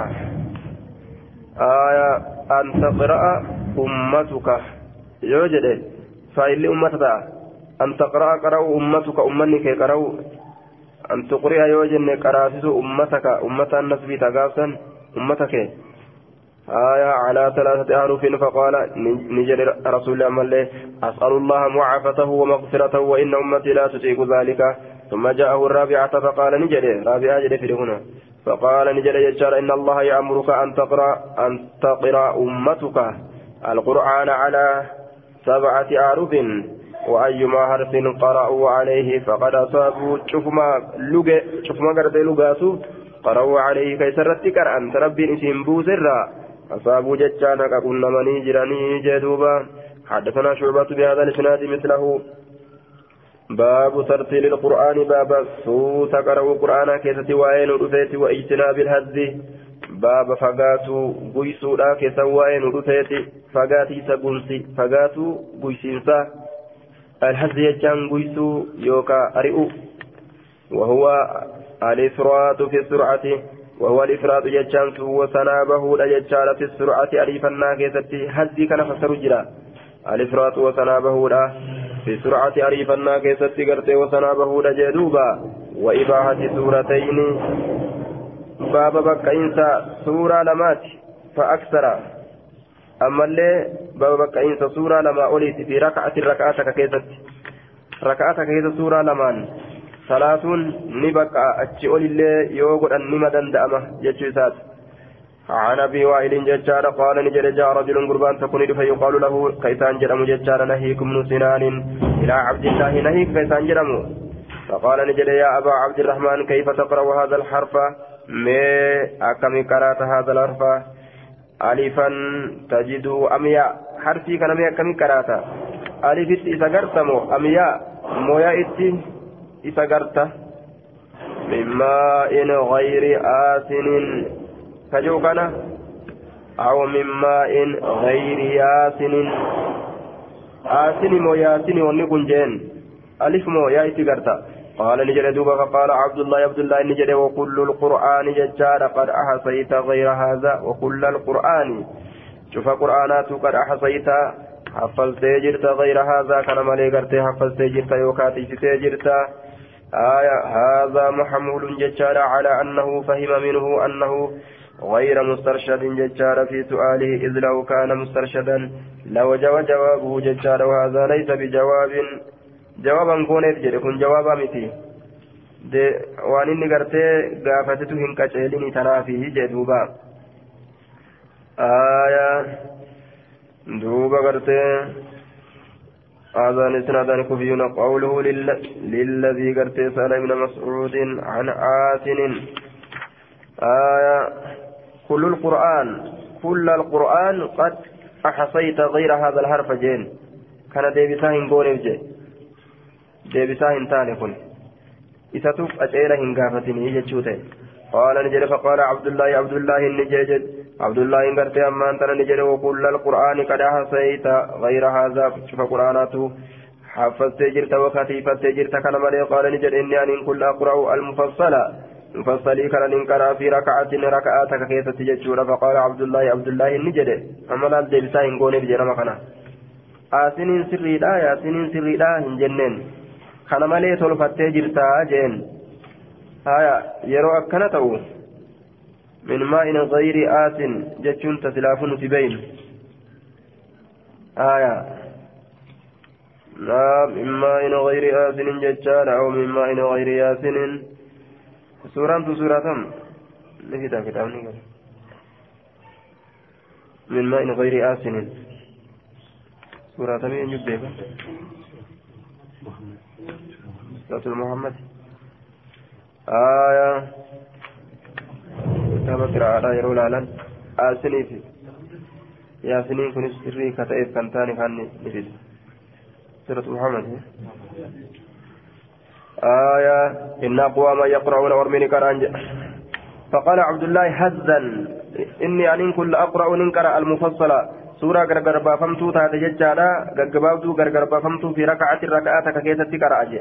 آية أن تقرأ أمتك. يوجد فإن أمتك. أن تقرأ قرأ أمتك. أمنك قرأ. أن تقرأ يوجد قراسس أمتك. أمة النسب تقافا أمتك آية على ثلاثة أحرف فقال نجد رسول الله أسأل الله معافته ومغفرته وإن أمتي لا تطيق ذلك. ثم جاءه الرابعة فقال نجد. رابعة جد في هنا فقال نجد يجار إن الله يأمرك أن تقرأ أن تقرأ أمتك القرآن على سبعة أحرف وأيما حرف قرأوا عليه فقد أصابوا شوف ما لغة شوف ما قرأت لغاسو قرأوا عليه كيسرت كرأن تربي إسم بوزرا أصابوا ججانا كقلنا مني جراني جدوبا. حدثنا شعبة بهذا الإسناد مثله. باب ترتيل القرآن باب سوء تقرأ القرآن كيسة وين رفيت واجتناب الهز باب فقاتو قيسو لا كيسة وين رفيت فقاتي سقنسي فقاتو قيسينسا الهز يجان قيسو يوكا أرئو. وهو الإفراط في السرعة وهو الإفراط جتشان وسنابه لجتشان في السرعة أليفنا كيستي هزي كان فسر جرا. الإفراط وسنابه لا. في السرعة أليفنا كيستي قرتي وسنابه لجدوبا وإباحة سورتين. باب بقينسا سورة لمات فأكثر. أما اللي باب بقينسا سورة لما أوليت في ركعة ركعتك كيست ركعتك كيست سورة لمان. salaatuun ni baqa achi olillee yoo godhan nima danda'ama jechuu isaati عن أبي وائل ججار قال نجد جاء رجل قربان تكون فيقال له كيسان جرم ججار نهيك من سنان إلى عبد الله نهيك كيسان جرم. فقال نجد يا أبا عبد الرحمن كيف تقرأ هذا الحرف؟ ما اكم قرأت هذا الحرف. الفا تجد اميا حرفي كان ما اكم قرأت. ألف إذا قرتمو اميا مويا اتي isa garta min maa'in gayri aasinin kajuu kana aw min maa'in gayri yaasinin aasini moo yaasini wanni kun jeen alif moo yaa itti garta قال نجد دوبا فقال عبد الله عبد الله نجد وكل القرآن ججار. قد أحصيت غير هذا. وكل القرآن. شوف قرآنات قد أحصيت. حفظت جرت غير هذا. كان مالي قرت حفظت جرت. يوكاتي جرت. آية. هذا محمول ججار. على أنه فهم منه أنه غير مسترشد ججار في سؤاله إذ لو كان مسترشدا لوجب جوابه ججار وهذا ليس بجواب. جوابا كونت جد كن جوابا متي. waan inni gartee gaafatitu hin qaceelini tanaafi jedhuuba aayaa duuba gartee هذا الإسناد كفي قوله للذي قرت سأل ابن مسعود عن آتن آية. كل القرآن كل القرآن قد أحصيت غير هذا الحرف جين. كان ديبساهن قول جي ديبساهن تاني كن. إذا تف أجيرهن قافتني يجتشوتين قال نجد فقال عبد الله عبد الله النجد عبد الله إن قرت أما أنت نجد وكل القرآن قد أحصيت غير هذا. شوف قرآناته حفظت جرت وكتيفت جرت كلمة. قال نجد إني أن كل أقرأ المفصلة مفصلي كان ننكر في ركعة ركعاتك كيف تججور فقال عبد الله عبد الله النجد أما لا ديبسا هنقوني بجرم كنا آسنين سري لا يا سنين سري لا هنجنن كان مالي تلفتي جرتا جين هايا يرو أكنا تو من ماء غير آس جتشون تسلافون تبين آية. لا من ماء غير آس جتشان أو من ماء غير ياسن سورة سورة نفيتا كتابني من ماء غير آسن سورة من يبدأ سورة محمد آية كتاب قراءة يرو لالان آسني في ياسنين كن سري كتائب كنتاني كان نفيد سورة محمد آية. إن أقوام يقرؤون ورمني كرانج فقال عبد الله هزا إني أن كل أقرأ ننكر المفصلة سورة غرغر بافمتو تاتي ججالا غغبابتو غرغر بافمتو في ركعة الركعات ككيتة كرأجي.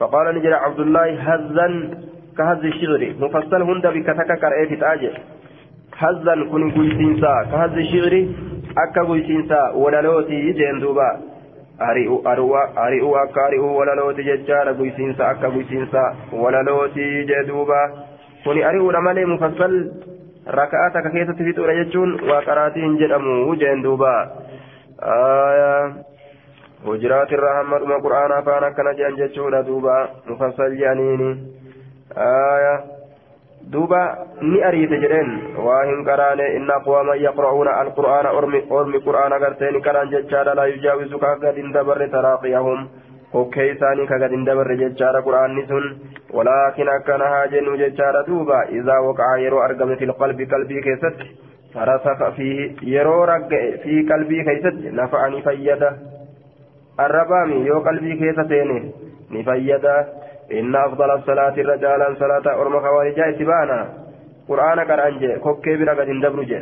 فقال نجر عبد الله هزا كهز الشغر مفصل هند بكتك كرأيت تاجي. هزا كن قيسينسا كهز الشغر أكا قيسينسا ولالوتي جين ari'uu akka ari'uu walalooti jechaadha guysiinsa akka guysiinsa walalooti jee duuba kuni ari'uudha malee mufassal raka'aa takka keessatti fixuudha jechuun waa qaraatii hin jedhamu jeen duuba hujiraat irraa hamma dhuma qur'aanaa afaan akkana jedhan jechuudha duuba mufassal jedhaniini دوبا ني أريد جرين واهن قران إن أقواما يقرؤون القرآن أرمي, أرمي قرآن jechaadha. قران جتشارا لا gad كاكد اندبر تراقيهم hokkee isaanii kaga hin dabarre jechaadha quraanni sun. Walaakin akkana haa jennu jechaadha duuba. Izaa waqa'a yeroo argame fil qalbi qalbii keessatti farasaka fi yeroo ragga'e fi qalbii keessatti nafa'ani fayyada. Arrabaami yoo qalbii keessa seene ni fayyada. إن أفضل الصلاة رجالا صلاة أرمى خوارجا اتبانا قرآن قرآن جي كوكي برا قد اندبر جي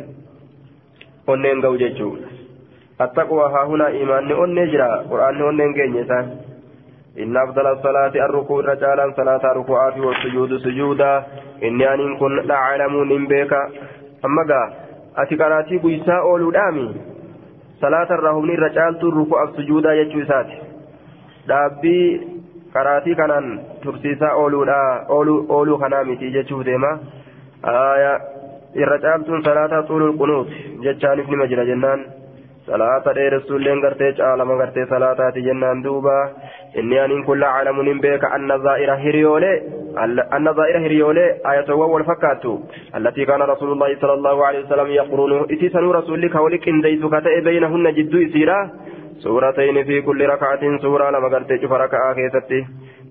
onneen ga'u jechuun attaqwa haa huna imaanni onnee jira qura'aanni onneen geenye isaan inna afdala salaati arrukuu irra caalaan salaata ruku'aafi wasujuudu sujuudaa inni aniin kun dhacalamuun hin beeka amma gaa ati qaraatii guysaa ooluudhaami salaata irraa humni irra caaltuun qaraatii kanaan tursiisaa ooluu kanaa miti jechuuf deema irra caaltuun salaata xuulul qunuut jechaanis nima jira jennaan salaata dheeressuulleen gartee caalama gartee salaataati jennaan duuba inni aniin kun lacalamuun hin beeka anna zaa'ira hiriyoolee zaa'ira hiriyoolee ayatowwan wal fakkaattu allatii kaana rasuulullaahi sala allahu alehi wasalam yaqruunu isii sanuu rasuulli ka wali qindeeysu ka ta'e beynahunna jidduu isiidha سورتين في كل ركعة سورة لما قرت شوف ركعة كيستي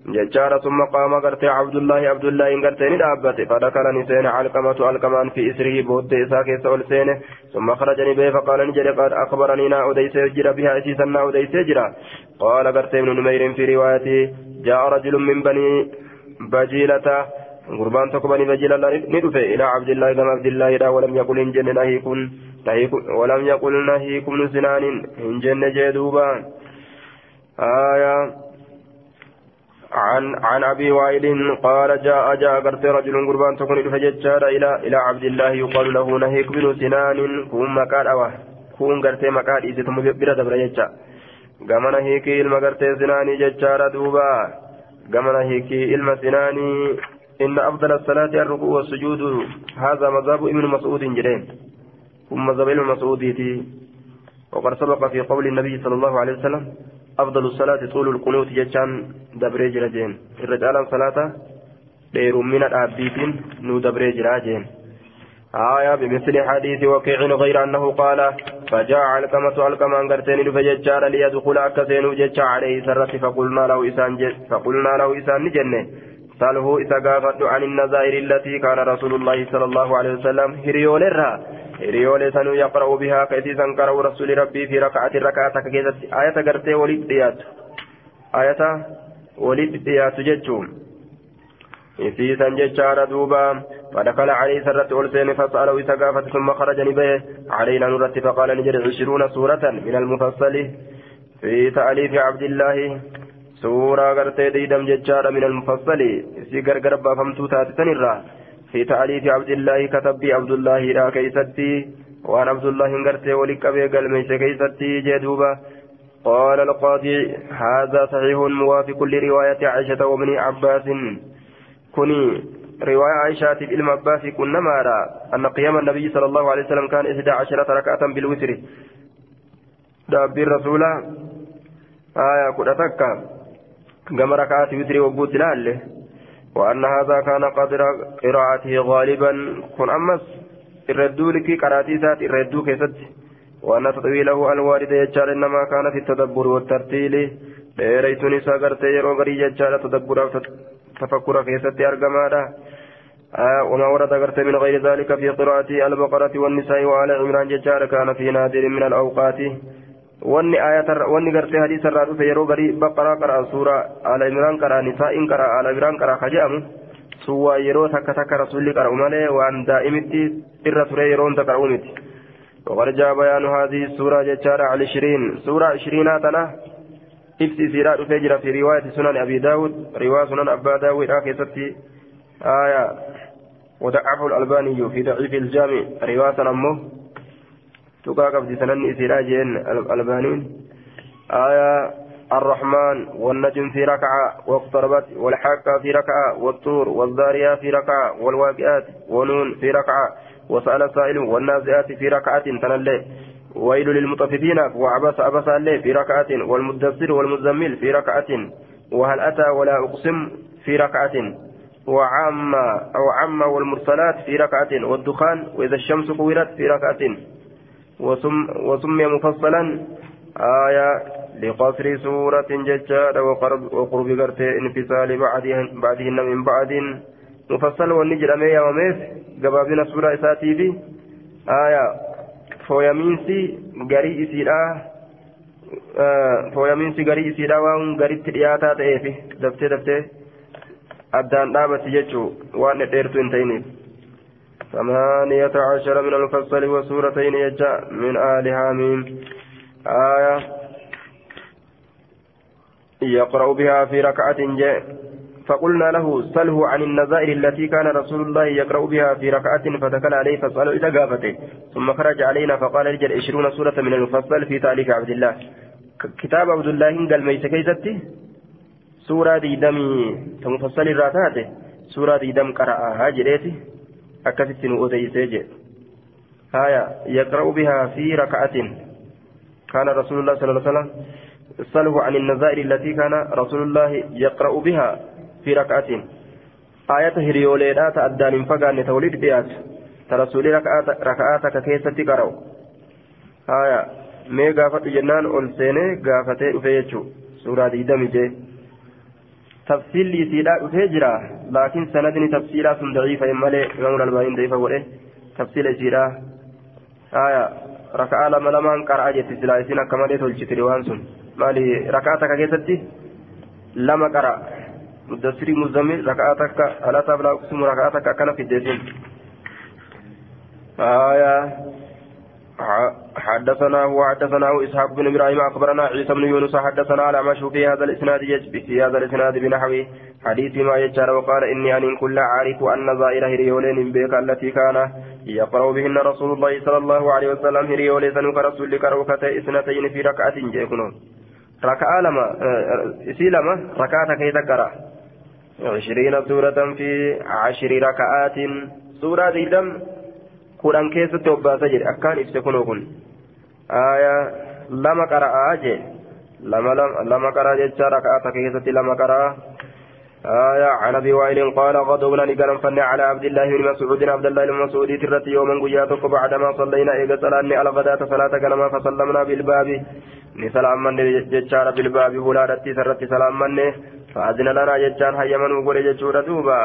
ججارة ثم قام قرت عبد الله عبد الله إن قرت ندابت فذكر نسين علقمة علقمان في إسره بود إساك سؤال سينه ثم خرجني به فقال نجري قد أخبرني نا أديس يجرى بها أسيسا نا أديس يجرى قال قرت ابن نمير في روايته جاء رجل من بني بجيلة قربان تقبل بجيلة ندفع إلى عبد الله كما عبد الله ولم يقل إن جن نهيكن ولم يقل نهيكم سنان إن جن جدوبا آية. عن عن أبي وائل قال جاء جاء قرت رجل قربان تكون فججار إلى إلى عبد الله يقال له نهيك بن سنان كون مكان أوه. كون قرت مكان إذا تم بيرا دبر ججا. قام نهيك إلما قرت سناني ججار دوبا. قام نهيك إلما سناني إن أفضل الصلاة الركوع والسجود. هذا مذهب ابن مسعود جرين. ثم ابن مسعود وقد سبق في قول النبي صلى الله عليه وسلم أفضل الصلاة طول القنوت جتان دبريج رجين الرجال صلاة دير من الأبيتين نو دبريج راجين آية بمثل حديث وكيع غير أنه قال فجاء علقمة علقمة أنقرتين فججار ليدخل أكسين جتش عليه سرت فقلنا له إسان فقلنا له إسان جنة سأله إذا عن النظائر التي كان رسول الله صلى الله عليه وسلم هريولرها. هريول سنو يقرأ بها كيسيسا قرأ رسول ربي في ركعة ركعة كيسة آية قرتي ولد ديات آية ولد ديات جتشوم إسيسا جتشار دوبا فدخل عليه سرت ألسين فسأله إذا قافت ثم خرج نبيه علينا نرت فقال نجد عشرون سورة من المفصل في تأليف عبد الله suuraa gartee diidam jechaadha min almufassali isii gargar baafamtuu taatisan irraa في تعريف عبد الله كتب عبد الله لا كيستي وعن عبد الله قرتي ولقبي قال ميس كيستي جدوبة قال القاضي هذا صحيح موافق لرواية عائشة وابن عباس. كني رواية عائشة بن عباس كنا مارا أن قيام النبي صلى الله عليه وسلم كان إحدى عشرة ركعة بالوتر. دابي الرسول آية كنتك كما ركعات وتر وبوت لاله وأن هذا كان قدر قراءته غالبا. كن أمس الردو لك قراتي ذات الردو كيست. وأن تطويله الوارد يجعل إنما كان في التدبر والترتيل. ديريتني ساقرت يرو غري يجعل تدبر تفكر كيست أرقمادا آه وما ورد قرت من غير ذلك في قراءة البقرة والنساء وآل عمران ججار كان في نادر من الأوقات. Hadiisa irraa dhufe yeroo garii baqaraa qaraa suuraa ala imraan qaraa nisaa'in qaraa ala imraan qaraa ka jedhamu sun waa yeroo takka takka rasulli qara'u malee waan daa'imitti irra ture yeroo hunda qara'u miti وقد جاء بيان هذه السورة جتارة على عشرين سورة عشرين تنا إفسي سيرات فجر في رواية سنن أبي داود رواية سنن أبا داود آخر ستي آية وضعفه الألباني في ضعيف الجامع رواية أمه تقا قبض سنن إسراء جين الألبانين آية الرحمن والنجم في ركعة واقتربت والحاقة في ركعة والطور والذارية في ركعة والواقعات ونون في ركعة وسأل سائل والنازعات في ركعة تنلي ويل للمطففين وعبس أبس الليل في ركعة والمدثر والمزمل في ركعة وهل أتى ولا أقسم في ركعة وعم أو عم والمرسلات في ركعة والدخان وإذا الشمس كورت في ركعة وسمي مفصلا آية لقصر سورة ججاد وقرب, وقرب قرتي انفصال بعدهن, بعدهن من بعد مفصل والنجر أمي وميس قبابنا سورة إساتي في آية فويمينسي قري إسيرا آه فويمينسي قري إسيرا وان قري ترياتا تأيفي دفتي دفتي أدان دابت ججو وان ديرتو انتينيف ثمانية عشر من المفصل وسورتين يجا من آل هامين آية يقرأ بها في ركعة جاء. فقلنا له سله عن النظائر التي كان رسول الله يقرأ بها في ركعة فدخل عليه فسأله إلى قافته ثم خرج علينا فقال رجل عشرون سورة من المفصل في تاريخ عبد الله. كتاب عبد الله قال ميت كيستي سورة دي دمي تمفصل الراتات. سورة دي دم قرأها جريتي odeysee jedhe haya yaqra'u bihaa fi raka'atin. كان رسول الله صلى الله عليه وسلم سأله عن النظائر التي كان رسول الله يقرأ بها في ركعة آية هريوليدا تأدى من فقان توليد بيات ترسولي ركعات ركعاتك كيسة تقرأ آية مي قافت جنان أولسيني قافتي أفيتشو سورة دي دمجي تفصيل يسيرا أفيجرا لكن سندني تفصيلا سن ضعيفة مالي إمام الألباني ضعيفة وإيه تفصيل يسيرا آية ركعة لما لما قرأ جت سلا يسينا كما دي تولجت روان سن مالي ركعتك كيستي لما قرأ مدسري مزمل ركعتك ألا تبلا أقسم ركعتك كان في الدين آية حدثنا وحدثنا إسحاق بن إبراهيم أخبرنا عيسى بن يونس حدثنا على مشهور في هذا الإسناد في هذا الإسناد بنحو حديث ما يجار وقال إني أن كل عارف أن ظاهر هريولين بك التي كان يقرأ بهن رسول الله صلى الله عليه وسلم هريولين سنك رسول كروكة اثنتين في ركعة جيكنون. ركعة لما إسي لما ركعة كي تقرأ. عشرين سورة في عشر ركعات. سورة دم kudhan keessatti obbaasa jedhe. Akkaan ibse kunoo kun aayaa lama qara'aa jee? Lama qaraa jecha raka'ata keessatti lama qaraa. آية عن أبي وائل قال غضبنا نقرا فن على عبد الله بن مسعود عبد الله بن مسعود ترت يوما قياتك بعدما صلينا إذا صلاني على غداة صلاة كنما فسلمنا بالباب نسلام من جتشار بالباب هلا رتي سرت سلام من فأذن لنا جتشان هيا من وقل جتشور دوبا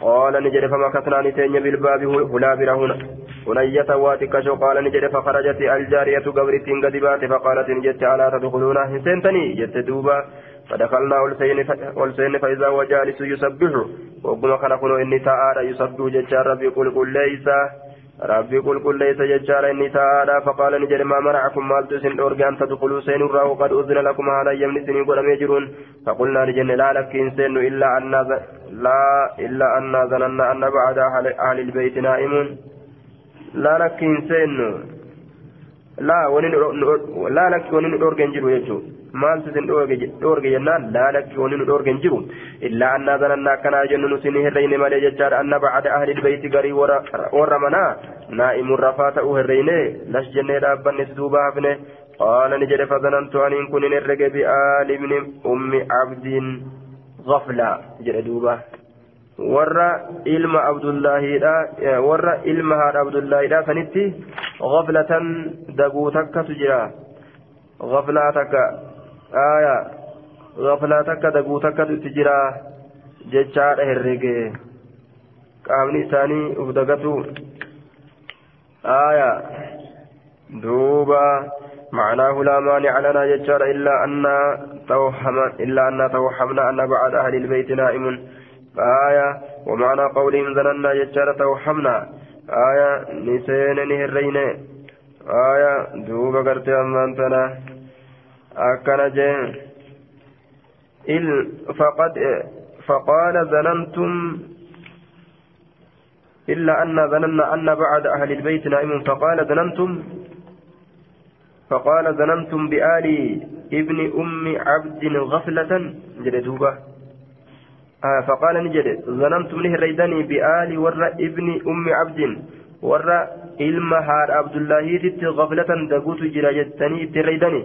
قال نجد فمكثنا نتين بالباب هلا برهنا هنية واتكشو قال نجد فخرجت الجارية قبرت قدبات فقالت نجد ألا تدخلون هسنتني جت دوبا. فدخلنا والسين فإذا هو يسبح. وقم خلقنا إني تعالى يسبح ججار ربي قل قل ليس. ربي قل قل ليس ججار إني تعالى فقال نجد ما منعكم مال تسن أرجع أن تدخلوا سين الراه وقد أذن لكم هذا يمن سنين قل يجرون فقلنا لجن لا لك إنسان إلا أن لا إلا أن ظننا أن بعد أهل البيت نائم لا لك إنسان لا ونن لا لك ونن أرجع جرو يجرون maaltu isin dhoorge jennaan laalakki wanni nu dhoorgen jiru illaa annaa zanannaa akkanaa jennu nu sin hirreyne malee jechaadha anna bacda ahli ilbeyti garii warra manaa naa'imuun rafaa ta'uu hirreyne lash jennee dhaabbanne si duuba hafne ni jedhe fazanantu aniin kun hin herrege bi'aali ibni ummi abdiin غفلة jedhe duuba warra ilma abdullaahidha warra ilma haadha abdullaahidha sanitti غفلة daguu takkatu jira غفلaa takka takka daguu takkatu itti jira jechaadha herrege. Qaamni isaanii uf dagatu. Aya duuba معناه لا مانع لنا يجار إلا أن توهم إلا أن توهمنا أن بعد أهل البيت نائم آية ومعنى قولهم ظننا يجار توهمنا آية نسين نهرين آية دوب قرت أمانتنا akkana jeen il faqad فقال ظننتم إلا أن ظننا أن بعد أهل البيت نائم فقال ظننتم فقال ظننتم بآل ابن أم عبد غفلة. جلدوبة آه فقال نجد ظننتم له ريدني بآل ور ابن أم عبد. ور إلما هار عبد الله غفلة دقوت جراجتني تريدني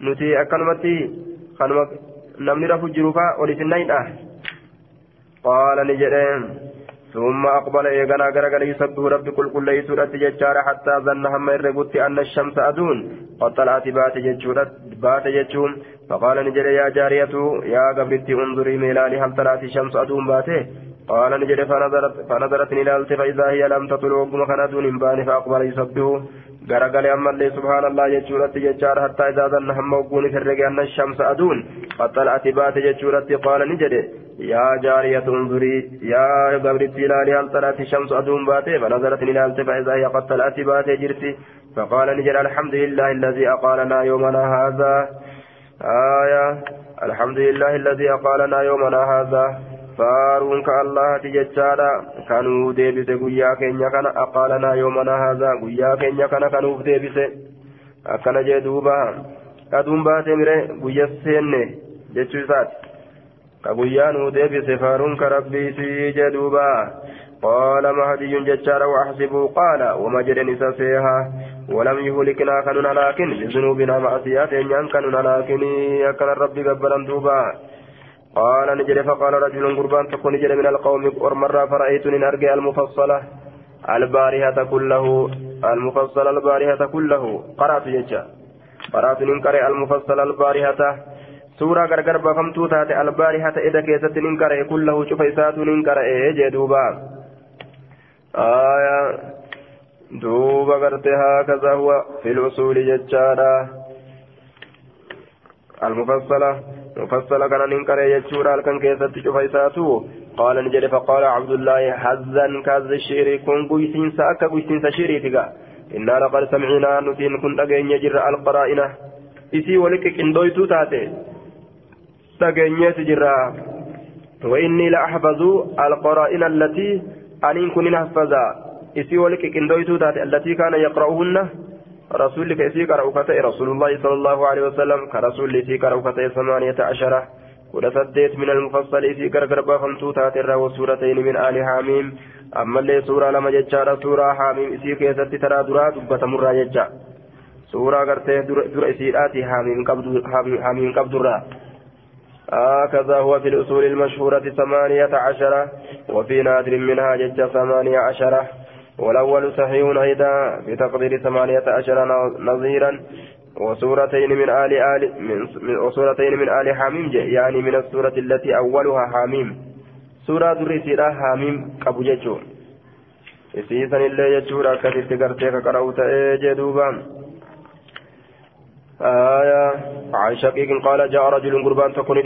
nuti akkanumatti kanuma namni rafu jiru faa ol isinnaydha qaala ni jedheen. ثم أقبل إيغانا غرغر يسبه ربي كل كل يسورة ججارة حتى ظن هم الرغوت أن الشمس أدون قد طلعت بات ججورة بات ججوم فقال نجري يا جارية يا قبرتي انظري ميلاني هل طلعت الشمس أدون باته قال نجري فنظرت فنظرت نلالت فإذا هي لم تطلع وقم خنادون بان فأقبل يسبه اللي سبحان الله ججورة ججارة حتى إذا ظن هم وقوني في الرقي أن الشمس أدون قد طلعت بات ججورة قال نجري يا جارية انظري يا قبرتي لالي هل طلعت الشمس أدون باتي فنظرت نلالت فإذا هي قد طلعت باتي جرتي فقال نجري الحمد لله الذي أقالنا يومنا هذا آية الحمد لله الذي أقالنا يومنا هذا فارون كالله تججالا كانوا ديبس قيا كينيا كان أقالنا يومنا هذا قيا كينيا كان كانوا ديبس أكنا جدوبا أدوم باتي مري قيا سيني جتشوسات كقيا نو ديبس فارون كربي سي جدوبا قال مهدي ججارا وأحسبه قال وما جرني سفيها ولم يهلكنا كننا لكن بذنوبنا معصيات إن كننا لكن أكن الرب قبلا دوبا قال نجد فقال رجل قربان تكون نجد من القوم مرة فرأيت من أرجع المفصلة. البارهة كله المفصل البارهة كله. قرأت ججا قرأت ننكر المفصل البارهة سورة غرغر بفمتو تاتي البارهة إذا كيست ننكر كله. شفيسات ننكر إيه جدوبا آية. دوبا غرتي هكذا هو في الأصول ججارا المفصلة. مفصلة كان ننكر يجورا كان كيست شفيساتو قال نجد فقال عبد الله حزا كاز الشير كن قيسين ساكا قيسين سشيري تقا إنا لقد سمعنا نتين كن أجين يجر القرائنة. إسي ولك كندويتو تاتي. تجين تجرا وإني لأحفظ القرائن التي أنين كن نحفظا. إسي ولك كندويتو تاتي التي كان يقرأهن رسولك إسي قرأ كتئ رسول الله صلى الله عليه وسلم كرسول إسي قرأ كتئ ثمانية عشرة ودفدت من المفصل إسي قرقر بافمتو تاتر وسورتين من آل حاميم. أما اللي سورة لما ججارة سورة حاميم إسي كيست ترى درا دبة مرة سورة قرتي در إسي آتي حاميم قبض حاميم قبض الرا. هو في الأصول المشهورة ثمانية عشرة وفي نادر منها ججة ثمانية عشرة والأول صحيح أيضا بتقدير ثمانية عشر نظيرا وسورتين من آل آل من وسورتين من آل حميم يعني من السورة التي أولها حميم. سورة دريسيرا حميم قبو جيشو akkasitti gartee ka qara'u ta'ee jee duuba آية عن شقيق قال جاء رجل قربان تكون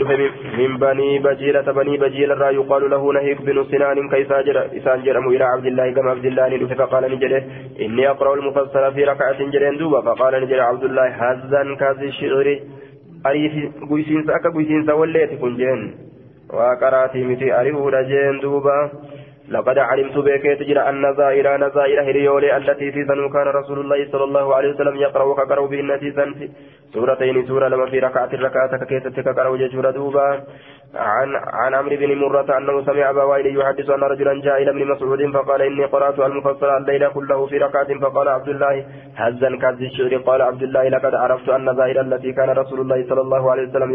من بني بجيلة بني بجيلة يقال له نهيك بن سنان جرى إسان جرم إلى عبد الله كما عبد الله ندف فقال نجري. إني أقرأ المفسر في ركعة جرين دوبا. فقال نجري. عبد الله هزا كازي الشعر. أريف قيسين سأكا قيسين سوليت كن جين وقرأتي متي أريف رجين دوبا. لقد علمت بك تجرى أن نزائر نزائر هريولي التي في ذنو كان رسول الله صلى الله عليه وسلم يقرأ وكقرأ بإن في سورتين سورة لما في ركعة الركعة كيست كقرأ ججور دوبا. عن عن عمرو بن مرة أنه سمع أبا وائل يحدث أن رجلا جاء إلى ابن مسعود فقال إني قرأت المفصل الليل كله في ركعة فقال عبد الله هذا كهذ الشعر قال عبد الله لقد عرفت أن النظائر التي كان رسول الله صلى الله عليه وسلم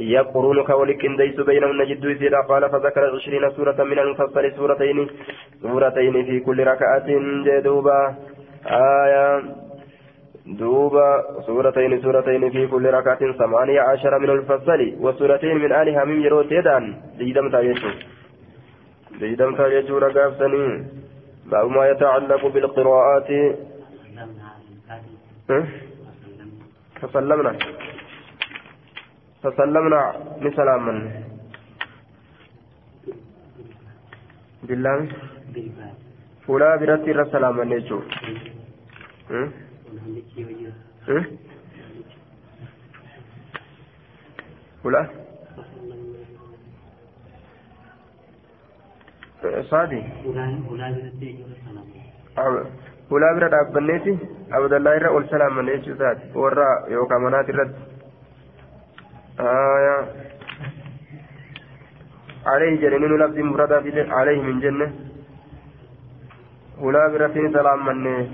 يقرن كولك ديس بينهن جد قال فذكر عشرين سورة من المفصل سورتين سورتين في كل ركعة جدوبا آية. دوبا. سورتين سورتين في كل ركعة ثمانية عشر من الفصل وسورتين من آلها من يرو تيدان ليدم تايجو ليدم تايجو رقاب سنين باب ما يتعلق بالقراءات. فسلمنا فسلمنا نسلاما بالله فلا برتي رسلاما نجو ولا صادي hulaa bira dhaabbanneeti abdallaa irra ol salaamanne jechuu isaati warra yookaan manaati irratti عليه جنين لفظ مفردة عليه من جنة. ولا برتين سلام منه.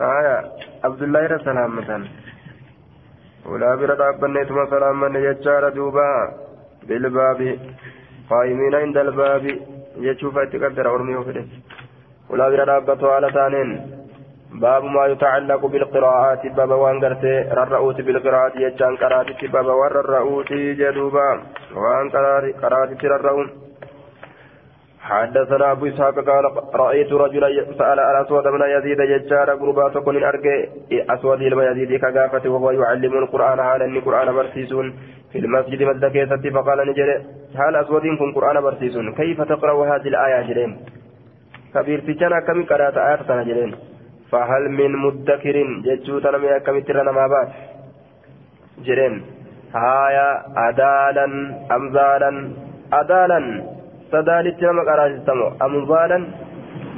آية. عبد الله إلى سلامة ولا برد أبنيتما سلاما يجار دوبا بالباب. قائمين عند الباب. يشوف يتقدر أرمي وفده ولا برد أبتوا على ثانين باب ما يتعلق بالقراءات باب وان قرتي ررؤوت بالقراءات يجان قراتي باب ور الرؤوت جدوبا وان قراتي ررؤون حدثنا أبو إسحاق قال رأيت رجلا سأل الأسود من يزيد يجار قربا تكون أرجع أسود لما يزيد كجافة وهو يعلم القرآن على أن القرآن برسيسون. في المسجد مدكيسة فقال نجري هل أسود كن قرآن برسيسون؟ كيف تقرأ هذه الآية جرين كبير تجانا كم قرأت آيات جرين فهل من مدكر ججو تنمي كم ترنا ما بات جرين هايا أدالا أمزالا أدالا nama qaraasistamo amzaalan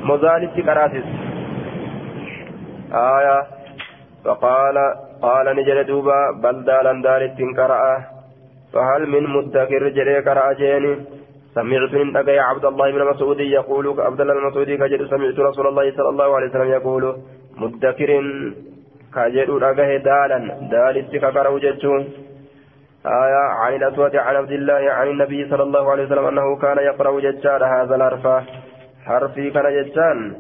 mozaalitti qaraasis aya faqaala qaala ni jedhe duuba bal daalan daalittiin qara'a فهل من مدكر جري قرأ جيني سمعت من أجي عبد الله بن مسعود يقول عبد الله بن مسعود كجد سمعت رسول الله صلى الله عليه وسلم يقول مدكر كجد أجه دالا دالت كقرأ جتون آية عن الأسود عن عبد الله عن النبي صلى الله عليه وسلم أنه كان يقرأ ججار هذا الحرف. حرفي كان ججان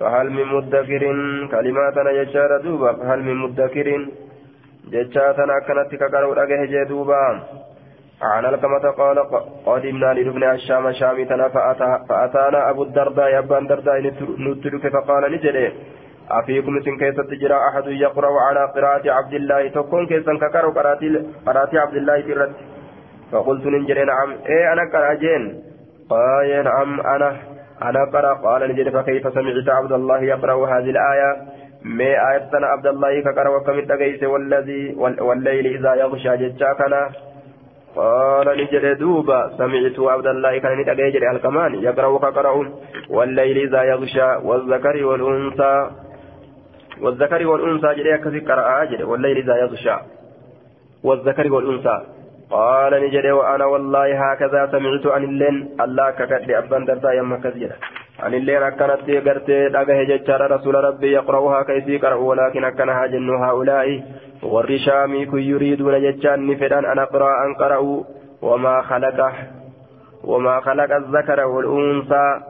فهل من مدكر؟ كلماتنا ججار دوبا. فهل من مدكر؟ ججاتنا كانت كقرأ أجه دوبا عن الكمة قال قدمنا لابن الشام شامتنا فأتانا أبو الدرداء أبا الدرداء نترك فقال نجري أفيكم سن كيسة تجرى أحد يقرأ على قراءة عبد الله؟ تكون كيسا كقرأ قراءة عبد الله ترد فقلت ننجر نعم. إيه أنا قرأ جين. قال نعم أنا أنا قرأ. قال نجر فكيف سمعت عبد الله يقرأ هذه الآية؟ ما آية عبد الله كقرأ وكم التقيس والذي والليل إذا يغشى جتشاكنا قال نجر دوبا سمعت عبد الله كان نتقيجر الكمان يقرأ وكقرأ والليل إذا يغشى والذكر والأنثى. والذكر والأنثى جري كذي قرأ جري. والليل إذا يغشى والذكر والأنثى. قال نجري وأنا والله هكذا سمعت عن اللين الله ككد أبان دردا يما كثيرا عن اللين أكنت قرتي لقه ججار رسول ربي يقرأها كيسي قرأ ولكن أكنها جن هؤلاء. والرشام كي يريدون ججان نفدان أن أقرأ أن قرأوا وما خلقه وما خلق الذكر والأنثى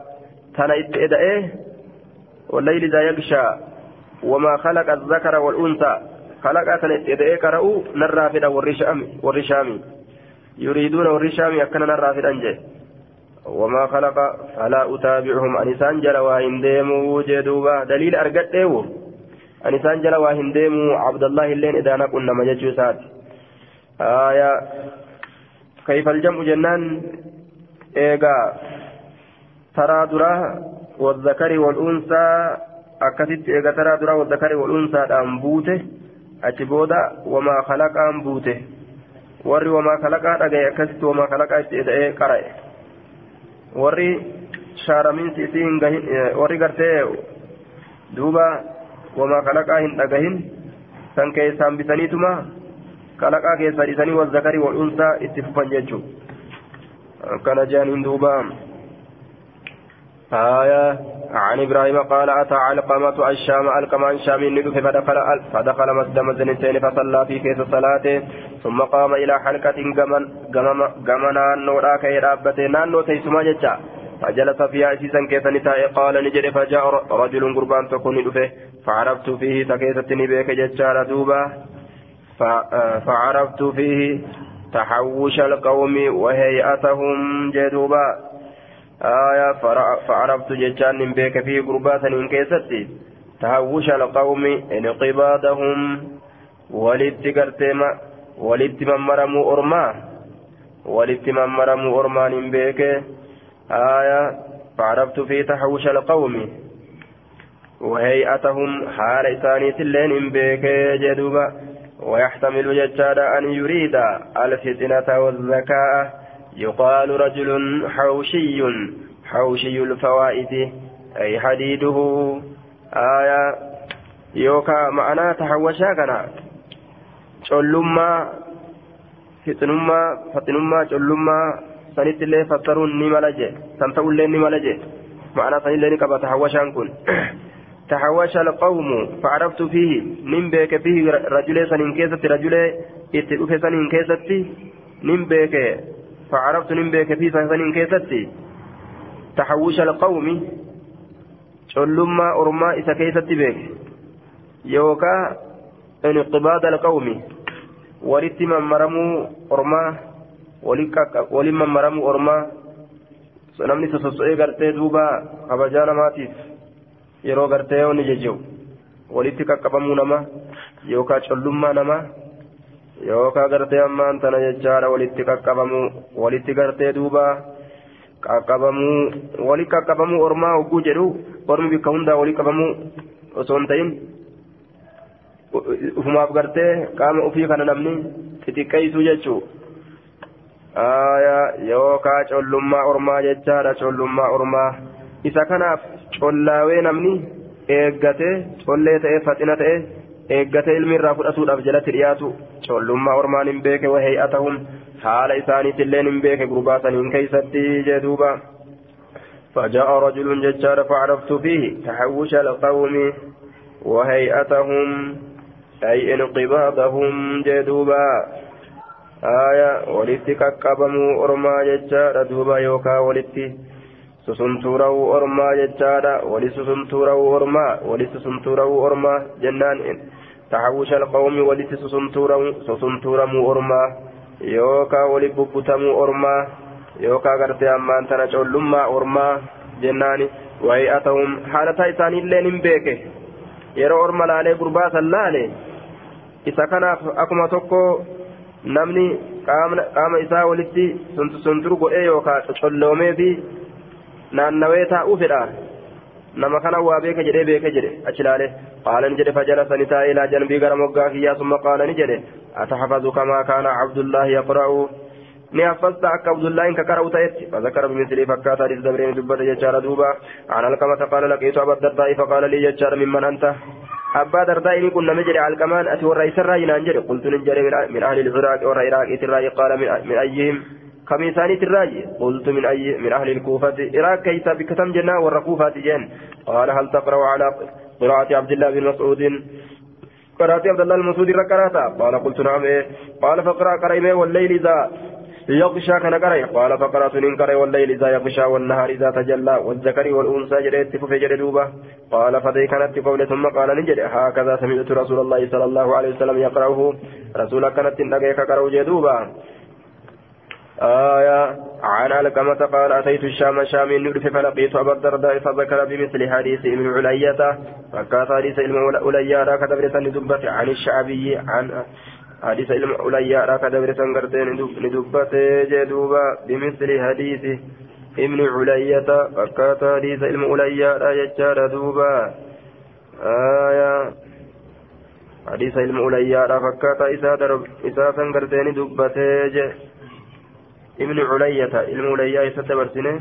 تنا إيه والليل إذا يغشى وما خلق الذكر والأنثى خلق كان إذا قرأوا نرافد والرشام والرشام يريدون والرشام يكن نرافد أنجي وما خلق فلا أتابعهم أنسان جل وإن ديموا وجدوا دليل أرقد أن إسان جل واهنديم عبد الله اللين إذا نقول نما جتشوسات آية كيف الجمع جنان إيغا ترى درا والذكر والأنثى أكثت إيغا ترى درا والذكر والأنثى أنبوته أتبودا وما خلق أنبوته warri wamaa kalaqaa dhagaye akkasitti wamaa kalaqaa itti eda'ee qara'e. Warri shaaramiinsi isii hin gahin warri gartee duuba kalaqaa hin dhagahin san keessaan bitaniituma kalaqaa keessaa dhiisanii wazzakarii wal'uunsaa itti fufan jechuu akkana jaaniin duuba آية عن إبراهيم قال أتى علقمة الشام علقمة الشام ندف فدخل فدخل مسجد مزنتين فصلى في كيس صلاته ثم قام إلى حلقة جمن نورا كي رابته نانو تيسما جتا فجلس فيها أسيسا كيس نساء قال نجري فجاء رجل قربان تكون ندفه فعرفت فيه تكيسة نبيك جتا دوبا. فعرفت فيه تحوش القوم وهيئتهم جدوبا. آية فعرفت ججان من بيك في قربات إن كيستي تهوش القوم انقباضهم ولدت قرتما أرما. ولدت من مرموا أرما من بيك. آية فعرفت في تحوش القوم وهيئتهم حال إساني اللين بيك جدوبا. ويحتمل ججاد أن يريد الفتنة والذكاء يقال رجل حوشي حوشي الفوائد. أي حديده. آية. يوكا معنا تحوشا كنا. شلما فتنما فتنما شلما سنت اللي فسرون نملجة سنتو اللي نملجة معنى سنت اللي نكبا تحوشا كن. تحوش القوم فعرفت فيه من بيك فيه رجل سنين كيست رجل اتلوف سنين كيست من بيك فعرفت نمبيك في سنين كيستي تحوش القوم شلما أرما إسا كيستي بيك يوكا انقباض القوم ولت من مرموا أرما ولمن مرموا أرما namni sososo'ee gartee duuba kabajaa namaatiif yeroo gartee onni jejjewu walitti qaqqabamuu nama yookaan collummaa namaa yookaan gartee ammaan tana jechaadha walitti qaqqabamuu walitti gartee duuba qaqqabamuu walitti qaqqabamuu ormaa hogguu jedhu ormi bikka hundaa walitti qabamuu osoo hin ta'in ufumaaf gartee qaama ofii kana namni xixiqqeessuu jechuudha yookaan collummaa ormaa jechaadha collummaa ormaa isa kanaaf collaawee namni eeggatee collee ta'ee faxina ta'ee. eeggatee ilmi irraa fudhatuudhaaf jalatti dhiyaatu coollummaa ormaan hin beeke wahey'atahum haala isaaniitilleen hin beeke gurbaa saniin keeysatti jee duuba فجاء رجل ججار فعرفت فيه تحوش القوم وهيئتهم أي انقباضهم جدوبا آية ولتك قبموا أرما ججار دوبا يوكا ولتي susuntuurawuu ormaa jechaadha wali susuntuurawuu ormaa walitti susuntuurawuu ormaa jennaan taxawusha alqawmi walitti susuntuuramuu ormaa yookaa wali bubbutamuu ormaa yookaa gartee ammaan tana collummaa ormaa jennaani wayi'atahum haalataa isaaniilleen hin beeke yeroo orma laalee gurbaa san laale isa kanaaf akkuma tokko namni qaama isaa walitti suntur godhee yookaa colloomee fi naannawee taa'uu fedha nama kana waa beeka jedhee beeke jedhe achi laale qaala ni jedhe fajalasa ni taa'e ilaa janbii gara moggaa kiyyaa summa qaala ni jedhe ataxfazu kamaa kaana cabdullaahi yaqra'u ni haffazta akka abdullaahin ka qara'u ta'etti fazakara bimisli fakkaata hadis dabreen dubbate jechaadha duuba an alkamata qaala laqiitu abba dardaa'i faqaala lii jechaadha mimman anta abbaa dardaa'i ni qunname jedhe alkamaan ati warra isarraa yinaan jedhe qultu nin jedhe min ahli lciraaqi warra iraaqiitirraa qaala min ayyihim كميساني تراجي قلت من أي من أهل الكوفة إراك كيف بكتم جنا والركوفة جن قال هل تقرأ على قراءة عبد الله بن مسعود قراءة عبد الله المسعود ركراتا قال قلت نعم إيه قال فقرأ قرأ والليل إذا يغشى كان قرأ قال فقرأت ننكر والليل إذا يغشى والنهار إذا تجلى والذكر والأنثى جريت في جردوبة قال فذي كانت قول ثم قال نجد هكذا سمعت رسول الله صلى الله عليه وسلم يقرأه رسول كانت نجيك قرأ جدوبة آية. عن علقمة قال أتيت الشام شام ندف فلقيت أبا الدرداء فذكر بمثل حديث ابن علية. فكات حديث ابن علية لا كدبرة ندبت عن الشعبي عن حديث ابن علية لا كدبرة ندبت جدوبا بمثل حديث ابن علية. فكات حديث ابن علية لا يجار دوبا آية. حديث ابن علية لا فكات إسا سنقرتين دبت ابن علية علم علية ستبرسنه